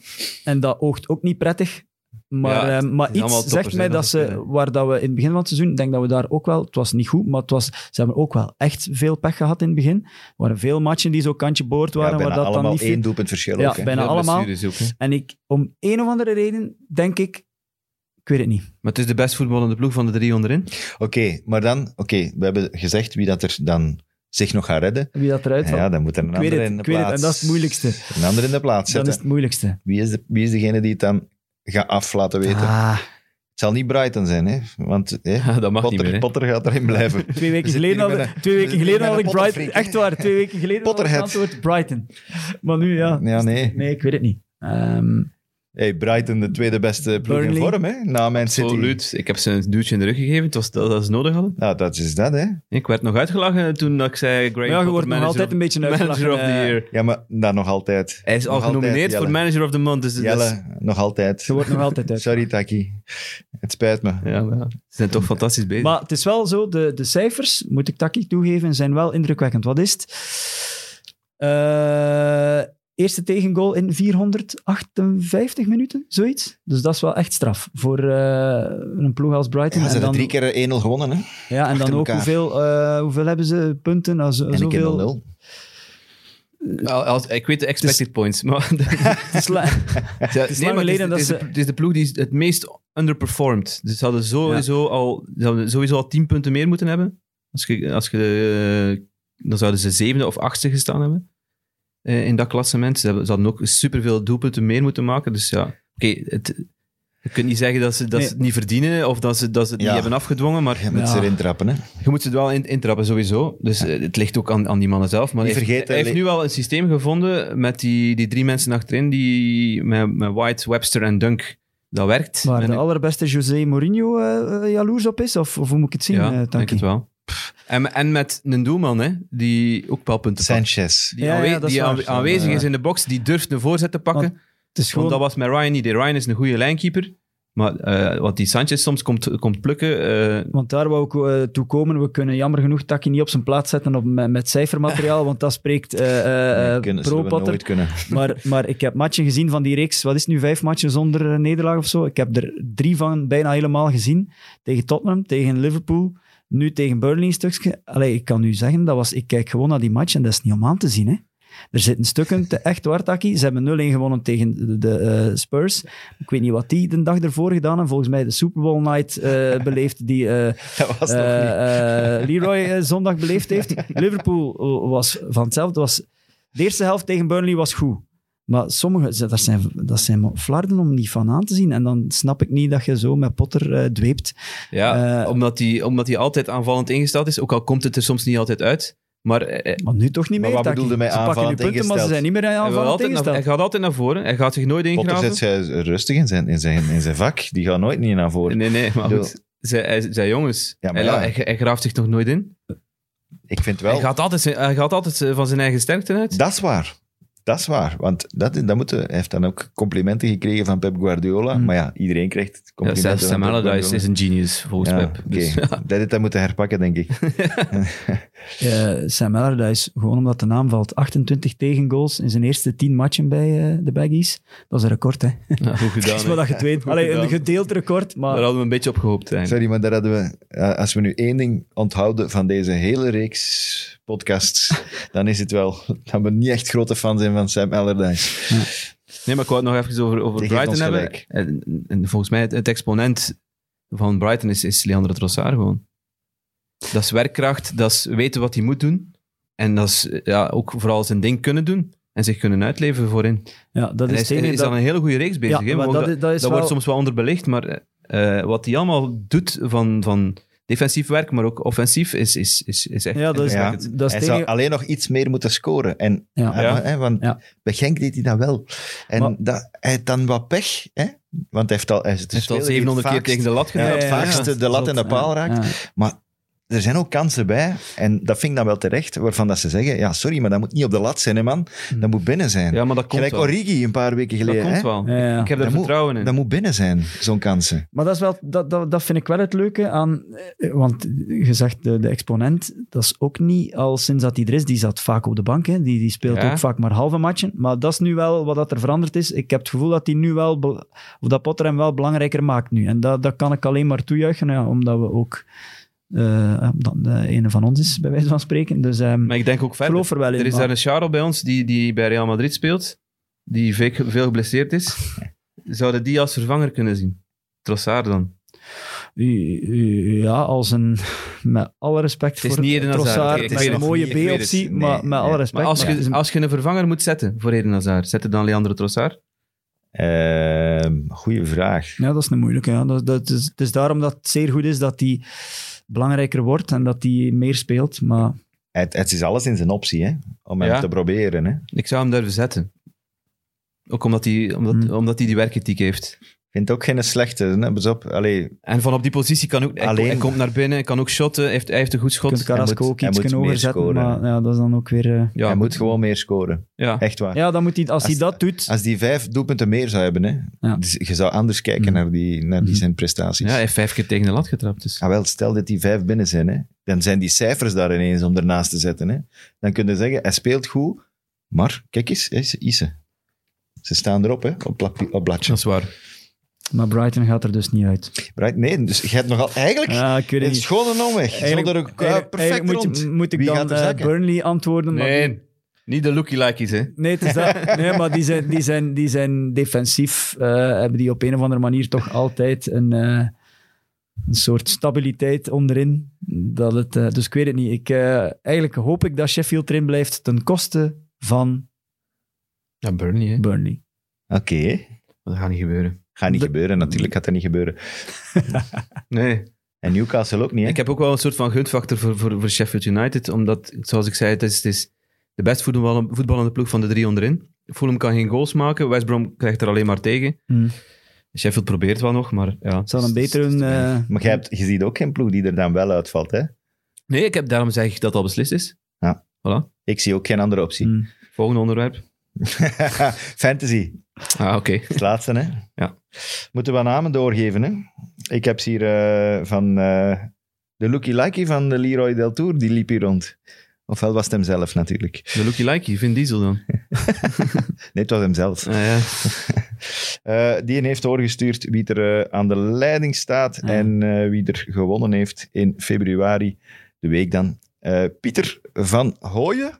en dat oogt ook niet prettig. Maar, Ja, ehm, maar iets zegt mij dat dat ze, waar dat we in het begin van het seizoen, ik denk dat we daar ook wel, het was niet goed, maar het was, ze hebben ook wel echt veel pech gehad in het begin. Er waren veel matchen die zo kantje boord Ja, waren, bijna waar dat dan allemaal niet één doelpunt verschil Ja, ook. bijna Ja, allemaal. ook. En ik, om een of andere reden, denk ik, ik weet het niet. Maar het is de best voetballende ploeg van de drie onderin. Oké, maar dan, oké, we hebben gezegd wie dat er dan zich nog gaat redden. Wie dat eruit valt. Ja, dan moet er een ander het, in de ik weet het, plaats. en dat is het moeilijkste. Een ander in de plaats Dat zetten. is het moeilijkste. Wie, is de, wie is degene die het dan gaat af laten weten? Ah, Het zal niet Brighton zijn, hè? want hè, dat mag Potter, niet meer. Hè. Potter gaat erin blijven. twee weken geleden, had, een- twee weken geleden had ik Brighton... Echt waar, twee weken geleden had ik het antwoord Brighton. Maar nu, ja. Ja, nee. Nee, ik weet het niet. Ehm, Hey, Brighton, de tweede beste ploeg in vorm, hè? na Man City. Absoluut. Ik heb ze een duwtje in de rug gegeven. Het was dat, dat ze nodig hadden. Nou, dat is dat, hè? Ik werd nog uitgelachen toen dat ik zei... Graham ja, je wordt nog manager altijd of- een beetje Manager uitgelachen. of the eh, year. Ja, maar dat nog altijd. Hij is al Nog genomineerd voor Manager of the Month. Dus, dus- Jelle, nog altijd. Je wordt nog altijd uit. Sorry, Taki. Het spijt me. ja, maar ja, ze zijn toch fantastisch bezig. Maar het is wel zo, de, de cijfers, moet ik Taki toegeven, zijn wel indrukwekkend. Wat is het? Eh, eerste tegengoal in 458 minuten, zoiets. Dus dat is wel echt straf voor eh, een ploeg als Brighton. Ja, ze en hebben dan, drie keer 1-0 gewonnen, hè? ja, en dan ook elkaar. hoeveel, eh, hoeveel hebben ze punten? Nou, zo, En een keer zoveel, 0-0. Al- als- ik weet de expected points, maar... Het is la- het is lang geleden dat het, is, ze- de- het is de ploeg die het meest underperformed. Dus ze hadden sowieso, al, ze hadden sowieso al 10 punten meer moeten hebben. Als je, als je, eh, dan zouden ze zevende of achtste gestaan hebben eh, in dat klassement. Ze, hebben, ze hadden ook superveel doelpunten meer moeten maken. Dus ja, oké, het- je kunt niet zeggen dat ze, dat Nee. ze het niet verdienen of dat ze, dat ze het Ja. niet hebben afgedwongen, maar Je moet Ja. ze erin trappen, hè? je moet ze er wel in, intrappen sowieso. Dus eh, het ligt ook aan, aan die mannen zelf. Maar hij, heeft- hij heeft nu wel een systeem gevonden met die, die drie mensen achterin, die, met, met White, Webster en Dunk. Dat werkt. waar de ik- allerbeste José Mourinho eh, eh, jaloers op is? Of, of hoe moet ik het zien, ja, eh, denk Taki? het wel. En, en met een doelman, hè, die ook wel punten pakt. Sanchez. Die, ja, aanwe- die waar. aanwezig is in de box, die durft een voorzet te pakken. Want Het is Want gewoon... dat was met Ryan niet. Ryan is een goede lijnkeeper. Maar eh, wat die Sanchez soms komt, komt plukken... eh, Want daar wou ik eh, toe komen. We kunnen jammer genoeg Taki niet op zijn plaats zetten op, met, met cijfermateriaal, want dat spreekt Nee, kunnen, nooit kunnen. Maar, maar ik heb matchen gezien van die reeks. Wat is het nu, vijf matchen zonder nederlaag of zo? Ik heb er drie van bijna helemaal gezien. Tegen Tottenham, tegen Liverpool, nu tegen Burnley een stukje. Allee, ik kan u zeggen, dat was, ik kijk gewoon naar die match en dat is niet om aan te zien. Hè. Er zitten stukken te echt waar, Taki. Ze hebben 0-1 gewonnen tegen de, de, eh, Spurs. Ik weet niet wat die de dag ervoor gedaan hebben. Volgens mij de Super Bowl night eh, beleefd die eh, Leroy zondag beleefd heeft. Liverpool was van hetzelfde. Was, de eerste helft tegen Burnley was goed. Maar sommige, dat zijn, dat zijn flarden om niet van aan te zien. En dan snap ik niet dat je zo met Potter eh, dweept. ja, Eh, omdat hij omdat hij altijd aanvallend ingesteld is. Ook al komt het er soms niet altijd uit. Maar eh, Maar nu toch niet Maar meer. wat Taki. bedoelde pakken nu aanvallend punten, maar ze ingesteld? zijn niet meer aanvallend altijd naar, hij ingesteld. gaat altijd naar voren. Hij gaat zich nooit Potter ingraven. zet zij rustig in zijn, in, zijn, in zijn vak. Die gaat nooit niet naar voren. Nee, nee, maar goed. Zij, hij, zij jongens, Ja, maar hij, ja. hij, hij graaft zich nog nooit in. Ik vind wel... Hij gaat altijd, hij gaat altijd van zijn eigen sterkte uit. Dat is waar. Dat is waar. Want dat, dat moeten, hij heeft dan ook complimenten gekregen van Pep Guardiola. Hmm. Maar ja, iedereen krijgt Ja, complimenten zelfs van Sam Allardyce is een genius, volgens Ja, Pep. oké. Dus, ja. Dat heeft hij moeten herpakken, denk ik. Eh, Sam Allardyce, gewoon omdat de naam valt. 28 tegengoals in zijn eerste 10 matchen bij eh, de Baggies. Dat is een record, hè. Ja, goed gedaan. Dat is wat je het weet. Goed Allee, een gedeeld record, maar... Daar hadden we een beetje op gehoopt. eigenlijk. Sorry, maar daar hadden we... eh, Als we nu één ding onthouden van deze hele reeks podcasts, dan is het wel dat we niet echt grote fan zijn van Sam Allardyce. Nee, maar ik wou het nog even over, over Brighton hebben. En, en volgens mij het, het exponent van Brighton is, is Leandro Trossard gewoon. Dat is werkkracht, dat is weten wat hij moet doen. En dat is ja, ook vooral zijn ding kunnen doen. En zich kunnen uitleven voorin. Ja, dat En is hij is, dat- een hele goede reeks bezig. Ja, dat dat is- dat is wordt wel- soms wel onderbelicht, maar eh, wat hij allemaal doet van, van defensief werk, maar ook offensief, is, is, is, is echt Ja, dat is, Ja. indrukwekkend. dat is Hij het zou alleen nog iets meer moeten scoren. En, Ja. Ja. hè, want Ja. bij Genk deed hij dat wel. En Maar- dat, hij heeft dan wat pech. Hè? Want hij heeft al, hij heeft al speler die 700 keer tegen de lat Ja, gedaan. het Ja, ja, ja. vaakste de lat en de paal ja. raakt. Ja. Maar er zijn ook kansen bij. En dat vind ik dan wel terecht. Waarvan dat ze zeggen, ja, sorry, maar dat moet niet op de lat zijn, hè, man. Dat moet binnen zijn. Ja, maar dat komt Gelijk wel. Origi een paar weken Dat geleden. komt hè. wel. Ja, ja. Ik heb daar Dat moet- vertrouwen in. Dat moet binnen zijn, zo'n kansen. Maar dat, is wel, dat, dat, dat vind ik wel het leuke aan... eh, Want je zegt de, de exponent, dat is ook niet al sinds dat hij er is. Die zat vaak op de bank, hè. Die, die speelt Ja. ook vaak maar halve matchen. Maar dat is nu wel wat dat er veranderd is. Ik heb het gevoel dat hij nu wel... Of dat Potter hem wel belangrijker maakt nu. En dat, dat kan ik alleen maar toejuichen, ja, omdat we ook... eh, dat de ene van ons is, bij wijze van spreken. Dus ehm, Maar ik denk ook verder. geloof er wel in. Er is maar- daar een Charles bij ons die, die bij Real Madrid speelt, die veel, veel geblesseerd is. Zouden die als vervanger kunnen zien? Trossard dan? Ja, als een... Met alle respect Het is voor niet Eden Hazard, met weet een het, mooie het. B-optie, Nee, maar met alle respect. Maar als maar het is je, een- als je een vervanger moet zetten voor Eden Hazard, zet het dan Leandro Trossard? Ehm goeie vraag. Ja, dat is een moeilijke. Ja. Dat, dat is, het is daarom dat het zeer goed is dat hij belangrijker wordt en dat hij meer speelt. Maar Het, het is alles in zijn optie, hè? Om hem Ja. te proberen. Hè? Ik zou hem durven zetten. Ook omdat hij, omdat, Hmm. omdat hij die werkethiek heeft. Het ook geen slechte. Hè? Pas op. Allee, En van op die positie kan ook... Hij, Alleen- hij komt naar binnen, hij kan ook shotten, hij heeft, hij heeft een goed schot. kunt Carrasco ook hij iets moet hoger meer zetten. scoren. Maar ja, dat is dan ook weer... eh, Ja, hij moet gewoon meer scoren. Ja. Echt waar. Ja, dan moet hij, als, Als- hij dat doet... Als die vijf doelpunten meer zou hebben, hè? Ja. Dus je zou anders kijken Mhm. naar, die, naar die Mhm. zijn prestaties. ja, hij heeft vijf keer tegen de lat getrapt. Dus. Ah, wel, stel dat die vijf binnen zijn, hè? dan zijn die cijfers daar ineens om ernaast te zetten. Hè? Dan kun je zeggen, hij speelt goed, maar kijk eens, hè, ze Isse. Ze staan erop, hè, op, op bladje. Dat is waar. Maar Brighton gaat er dus niet uit. Right? Nee, dus je hebt nogal eigenlijk Ja, ik weet het een niet. schone omweg. Zonder een Eigenlijk- perfect eigenlijk rond. moet, moet ik Wie dan eh? Burnley antwoorden? maar- Nee, niet de looky-likeys, hè. Nee, het is dat. nee, maar die zijn, die zijn, die zijn defensief. eh, hebben die op een of andere manier toch altijd een, eh, een soort stabiliteit onderin. Dat het, eh, dus ik weet het niet. Ik, eh, eigenlijk hoop ik dat Sheffield erin blijft ten koste van Ja, Burnley, hè. Burnley. Oké, Dat gaat niet gebeuren. Gaat niet De- gebeuren. Natuurlijk gaat dat niet gebeuren. Nee. En Newcastle ook niet, hè? Ik heb ook wel een soort van gunfactor voor, voor, voor Sheffield United, omdat, zoals ik zei, het is, het is de best voetballende, voetballende ploeg van de drie onderin. Fulham kan geen goals maken, West Brom krijgt er alleen maar tegen. Hm. Sheffield probeert wel nog, maar ja. Het zou een beter een... eh, Maar jij hebt, je ziet ook geen ploeg die er dan wel uitvalt, hè? Nee, ik heb, daarom zeg ik dat het al beslist is. Ja. Voilà. Ik zie ook geen andere optie. hm. Volgende onderwerp. Fantasy. Ah, oké. Het laatste, hè? Ja. Moeten we namen doorgeven, hè? Ik heb ze hier eh, van eh, de Looky Likey van de Leroy Del Tour, die liep hier rond. Ofwel was het hem zelf natuurlijk. De looky likey, Vin Diesel dan. Nee, het was hem zelf. Ah, ja. Eh, die heeft doorgestuurd wie er aan de leiding staat Ja. en wie er gewonnen heeft in februari, de week dan. Pieter van Hooyen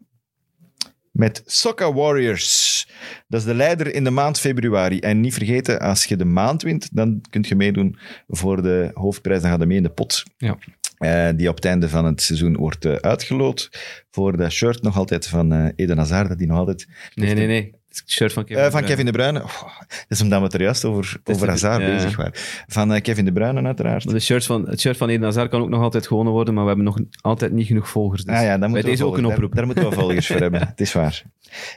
met Soccer Warriors. Dat is de leider in de maand februari. En niet vergeten, als je de maand wint, dan kun je meedoen voor de hoofdprijs. Dan gaat er mee in de pot. Ja. Eh, die op het einde van het seizoen wordt eh, uitgeloot. Voor dat shirt nog altijd van eh, Eden Hazard, dat die nog altijd Nee, nee, nee. Het shirt van Kevin. eh, De van Bruyne. Kevin De Bruyne. Oh, dat is omdat we het er juist over, over de- Hazard ja. bezig waren. Van eh, Kevin De Bruyne uiteraard. Maar De shirt van, het shirt van Eden Hazard kan ook nog altijd gewonnen worden, maar we hebben nog altijd niet genoeg volgers. Dus Ah ja, dan bij moeten we deze ook een oproep. Daar, daar moeten we volgers voor hebben. Het is waar.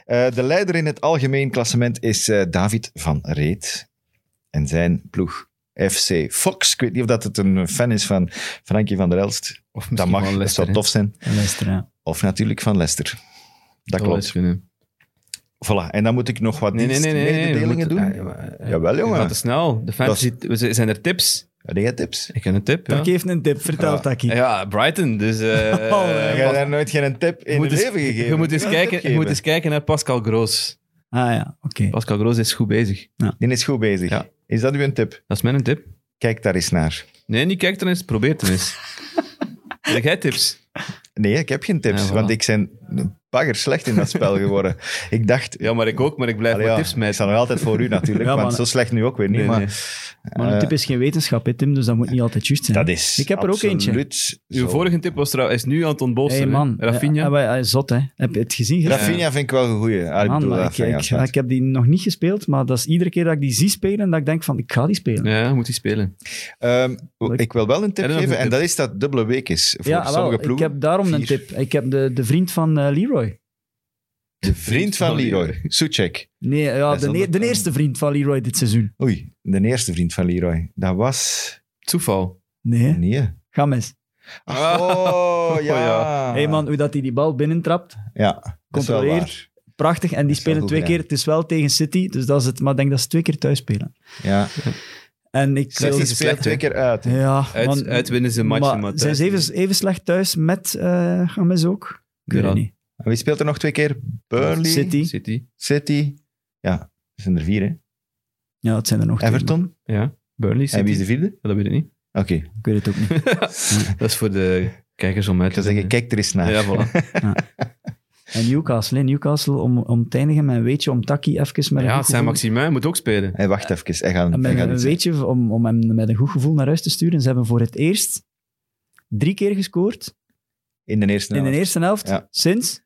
Eh, de leider in het algemeen klassement is eh, David van Reet. En zijn ploeg FC Fox. Ik weet niet of dat het een fan is van Frankie van der Elst. Of Dat misschien mag, van dat Leicester, zou tof zijn. Leicester, ja. Of natuurlijk van Leicester. Dat wel klopt. Voilà. En dan moet ik nog wat Nee, nee, nee. nee, nee. we dienstmededelingen moeten- doen. Ah, ja, Jawel, jongen. Gaat te snel. De fantasy, zijn er tips? Heb jij tips? Ik heb een tip, ja. Taki heeft een tip, vertel Ja. Taki. Ja, Brighton. Dus, eh, Oh, jij daar nooit geen tip in je moet het eens- leven gegeven? Je moet eens kijken, je moet eens kijken naar Pascal Groos. Ah ja, oké. Pascal Groos is goed bezig. Die is goed bezig. Ja. Is dat uw tip? Dat is mijn tip. Kijk daar eens naar. Nee, niet kijk er eens, probeer het eens. Heb jij tips? Nee, ik heb geen tips. Ja, voilà. Want ik zijn bagger slecht in dat spel geworden. Ik dacht... Ja, maar ik ook, maar ik blijf Allee, ja, tips ik met. sta nog altijd voor u natuurlijk, Ja, want maar- zo slecht nu ook weer niet. Nee, maar nee. Maar een Eh, tip is geen wetenschap, hè, Tim, dus dat moet niet altijd juist zijn. dat is Ik heb er ook eentje. absoluut Uw vorige tip was trouwens, is nu Anton Bolster. hey, hè? man. Rafinha. Ja, maar hij is zot, hè. Heb je het gezien? Rafinha vind ik wel een goeie. Ah, ik Man, bedoel, maar ik, Rafinha, ik, ik heb die nog niet gespeeld, maar dat is iedere keer dat ik die zie spelen, dat ik denk van, ik ga die spelen. Ja, moet hij spelen. Ehm, ik wil wel een tip geven, een en dat is dat het dubbele week is voor Ja, sommige wel, ik ploegen. heb daarom een tip. Ik heb de, de vriend van eh, Leroy. De vriend van Leroy, Suchek. Nee, ja, de, ne- de eerste vriend van Leroy dit seizoen. Oei, de eerste vriend van Leroy. Dat was... Toeval. Nee, Nee. ga mis. Oh, ja. ja. Hé man, hoe dat hij die bal binnentrapt, Ja, dat is wel Controleert. prachtig. En die Dat is wel spelen goed twee gedaan. keer. Het is wel tegen City, dus dat is het. Maar ik denk dat ze twee keer thuis spelen. Ja. En ik City is speelt slecht, twee hè? keer uit. Ja, Uit, man, uitwinnen ze matchen, maar maar zijn ze even, even slecht thuis met uh, Games ook? Ik weet Ja. het niet. En Wie speelt er nog twee keer? Burnley, City. City. City. Ja, dat zijn er vier, hè? Ja, het zijn er nog twee. Everton. Ja. Burnley, City. En wie is de vierde? Ja, dat weet ik niet. Oké, Ik weet het ook niet. dat is voor de kijkers om uit te zeggen, kijk er eens naar. Ja, voilà. En Newcastle, hè. Newcastle om, om te eindigen met een weetje om Taki even met een Ja, goed Zijn gevoel- Maximin moet ook spelen. Hey, wacht even, hij gaat, en hij met gaat een weetje om, om hem met een goed gevoel naar huis te sturen. Ze hebben voor het eerst drie keer gescoord in de eerste in de helft. eerste helft Ja. sinds...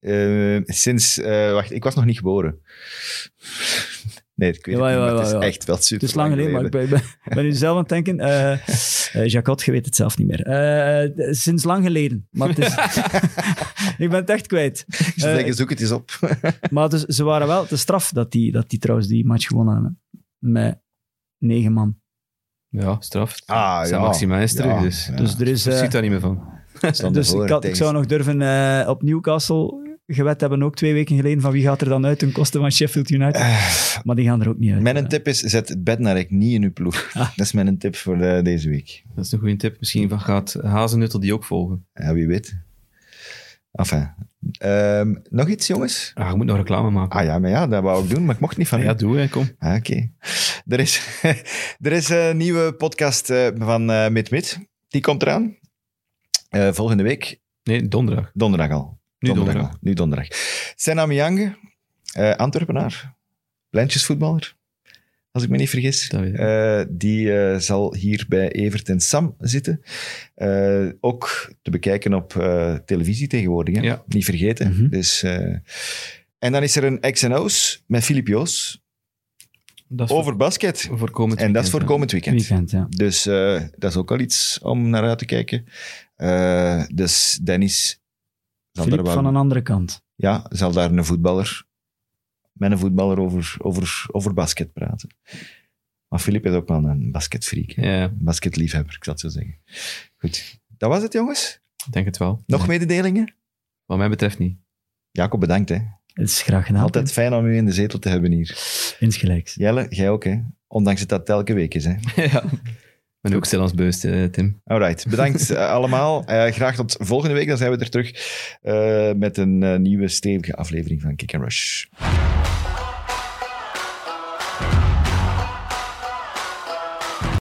Eh, sinds, eh, wacht, ik was nog niet geboren. Nee, ik weet Jawel, het niet, maar jawel, het is echt wel super Het is lang geleden, maar ik ben, ben, ben nu zelf aan het denken. eh eh, Jacot, je weet het zelf niet meer. Eh, sinds lang geleden. Maar het is, ik ben het echt kwijt. Ik zou zeggen, zoek het eens op. Maar dus, ze waren wel de straf dat die, dat die trouwens die match gewonnen hebben. Met negen man. Ja, straf. Ah, Zijn ja. Maximin is terug, Ja, dus... ja. Dus er is... Ik eh, zie daar niet meer van. Dus ik, had, ik zou nog durven eh, op Newcastle gewet hebben, ook twee weken geleden, van wie gaat er dan uit ten koste van Sheffield United. Eh, Maar die gaan er ook niet uit. Mijn tip is, zet het Bednarek niet in uw ploeg. Ah. Dat is mijn tip voor eh, deze week. Dat is een goede tip. Misschien van gaat Hazenuttel die ook volgen. Ja, wie weet. Enfin. Ehm, nog iets, jongens? Ah, je moet nog reclame maken. Ah ja, maar ja, dat wou ik doen, maar ik mocht niet van u. ja, doe hè, kom. Ah, Oké. Er is, er is een nieuwe podcast eh, van eh Mit Mit. Die komt eraan. Eh, volgende week, Nee, donderdag. donderdag al. Nu donderdag. al. Nu donderdag. Senna Miange, eh Antwerpenaar, lijntjesvoetballer, als ik me niet vergis. Eh, die zal hier bij Evert en Sam zitten. Ook te bekijken op televisie tegenwoordig. Hè? Ja. Niet vergeten. Mhm. dus, en dan is er een X&O's met Filip Joos Dat is over basket. voor, En dat is voor komend weekend. Weekend, ja. Dus dat is ook al iets om naar uit te kijken. Eh, dus Dennis zal daar, wel, van een andere kant. ja, zal daar een voetballer, met een voetballer over, over, over basket praten. Maar Filip is ook wel een basketfreak. Ja, Een basketliefhebber, ik zal het zo zeggen. Goed, dat was het jongens. ik denk het wel. Nog Ja. mededelingen? Wat mij betreft niet. Jacob, bedankt. Hè. Het is graag gedaan. Altijd fijn om u in de zetel te hebben hier. Insgelijks. Jelle, jij ook, hè? Ondanks dat dat elke week is. Hè? ja. Ben ook als beust, eh, Tim. Alright, bedankt eh, allemaal. Eh, graag tot volgende week, dan zijn we er terug met een nieuwe stevige aflevering van Kick and Rush.